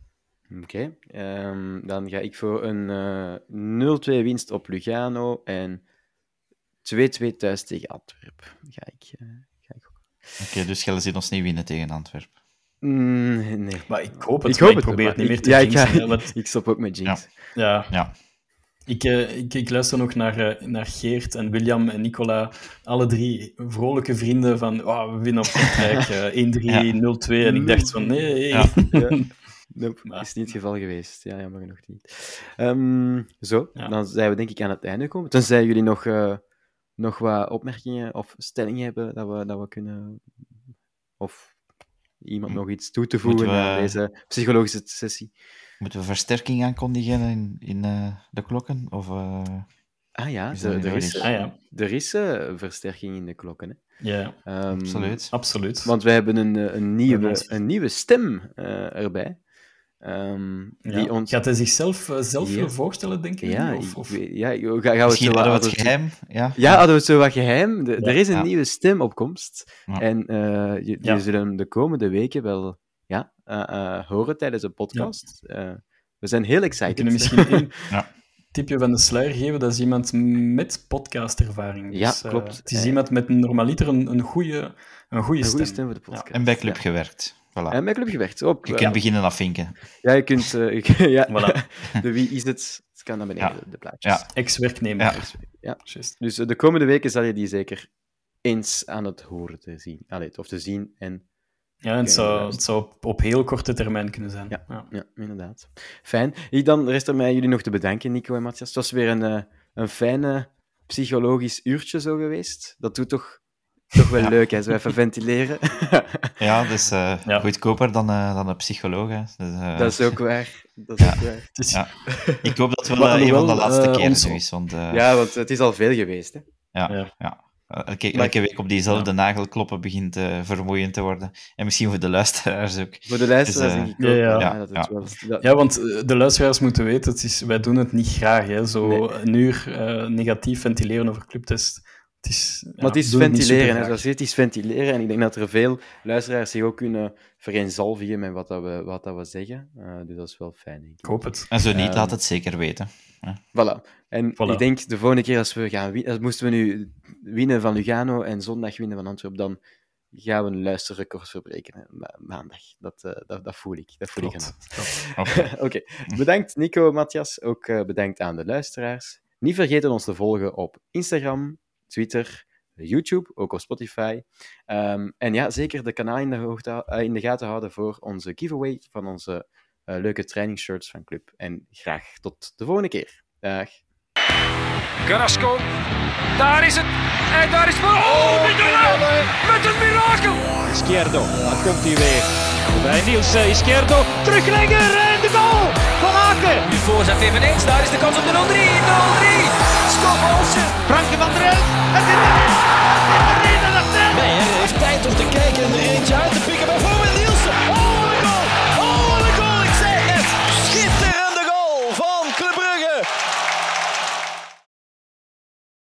Oké, ehm, dan ga ik voor een eh 0-2 winst op Lugano en 2-2 thuis tegen Antwerpen. Ga ik, eh, ga ik ook. Oké, dus jij ziet ons niet winnen tegen Antwerpen. Mm, nee. Maar ik hoop het, ik hoop ik het, probeer het niet meer ik- te ja, ik, jinxen, ga, hè, want- ik stop ook met Jinx. Ja, Ja, Ik, eh, ik, ik luister nog naar, eh, naar Geert en William en Nicola. Alle drie vrolijke vrienden van oh, we winnen op Kortrijk eh 1-3, 0-2. En ik dacht van nee. Ja. Ja. Nope, Maar- is niet het geval geweest. Ja, jammer genoeg niet. Ehm, zo, Ja. dan zijn we denk ik aan het einde gekomen. Tenzij jullie nog, eh, nog wat opmerkingen of stellingen hebben dat we, dat we kunnen... Of iemand nog iets toe te voegen we- aan deze psychologische sessie. moeten we versterking aankondigen in, in eh, de klokken? Of, eh, Ah ja, Is er, er is? Ah ja, er is eh, versterking in de klokken. Hè. ja Ehm, absoluut. absoluut. Want we hebben een, een, nieuwe, een nieuwe stem eh, erbij. Ehm, Ja. die ons... Gaat hij zichzelf eh, zelf Ja. voorstellen, denk ik? Ja, Of, of... ja, gaan gaan we het Misschien zo hadden we wat- het geheim. Ja, Ja, hadden we het zo wat geheim. De- Ja. er is een Ja. nieuwe stem op komst. Ja. En eh je, Ja. je zullen de komende weken wel ja, eh, horen tijdens de podcast. Eh, we zijn heel We excited. kunnen misschien Ja. tipje van de sluier geven. Dat is iemand met podcastervaring. Dus, Ja, klopt. het is iemand met normaliter een, een goede een goede een stem. goede stem voor de podcast. en bij Club Ja. gewerkt. Voilà. En bij Club gewerkt. Op, je eh, kunt beginnen afvinken. ja, je kunt... eh, ja, Voilà. de wie is het? Het kan naar beneden, Ja. de plaatjes. Ja. Ex-werknemer. Ja. Ja. Juist. Dus eh, de komende weken zal je die zeker eens aan het horen te zien. Allee, of te zien en Ja, en het zou, inderdaad. het zou op, op heel korte termijn kunnen zijn. Ja. Ja. Ja, inderdaad. Fijn. Dan rest er mij jullie nog te bedanken, Nico en Matthias. Het was weer een, eh, een fijne psychologisch uurtje zo geweest. Dat doet toch, toch wel Ja. leuk, hè, zo even ventileren. Ja, dus eh, Ja. goedkoper dan, eh, dan een psycholoog. Hè. Dus, eh, dat is ook waar. Dat is Ja. ook waar. Ja. Ik hoop dat het Maar wel eh, een van de laatste keren ons- zo is. Want eh, Ja, want het is al veel geweest. Hè. ja, Ja. ja. Elke, elke week op diezelfde nagel kloppen begint eh, vermoeiend te worden. En misschien voor de luisteraars ook. Voor de luisteraars Dus, denk ik ja, ja, dat het ja. wel... dat- Ja, want de luisteraars moeten weten, het is, wij doen het niet graag. Hè. Zo Nee. een uur eh, negatief ventileren over clubtest. Het is, Maar het is ventileren, hè. zoals je ziet, het is ventileren. En ik denk dat er veel luisteraars zich ook kunnen vereenzelvigen met wat, dat we, wat dat we zeggen. Eh, dus dat is wel fijn, denk ik. Ik hoop het. En zo niet, Ehm, laat het zeker weten. Voilà. En Voilà. ik denk, de volgende keer als we gaan winnen, moesten we nu winnen van Lugano en zondag winnen van Antwerpen, dan gaan we een luisterrecord verbreken. Ma- maandag. Dat, eh, dat, dat voel ik. Dat voel ik Klopt. Oké, bedankt Nico, Matthias. Ook eh, bedankt aan de luisteraars. Niet vergeten ons te volgen op Instagram, Twitter, YouTube, ook op Spotify. Ehm, en ja, zeker de kanaal in de, hoogte, eh, in de gaten houden voor onze giveaway van onze eh, leuke trainingsshirts van Club. En graag tot de volgende keer. Dag. Carrasco. Daar is het. En daar is het. Oh, Mignolet. Met een mirakel. Izquierdo, daar komt hij weer. Bij Niels eh, Izquierdo, teruglegger en de goal Renske. Nu voorzet eveneens. Daar is de kans op de 0-3. 0-3. Scott Olsen. Franke van der Elf. Het is erin. Het is erin. Nee, hij heeft tijd om te kijken en er eentje uit te pikken. Bijvoorbeeld.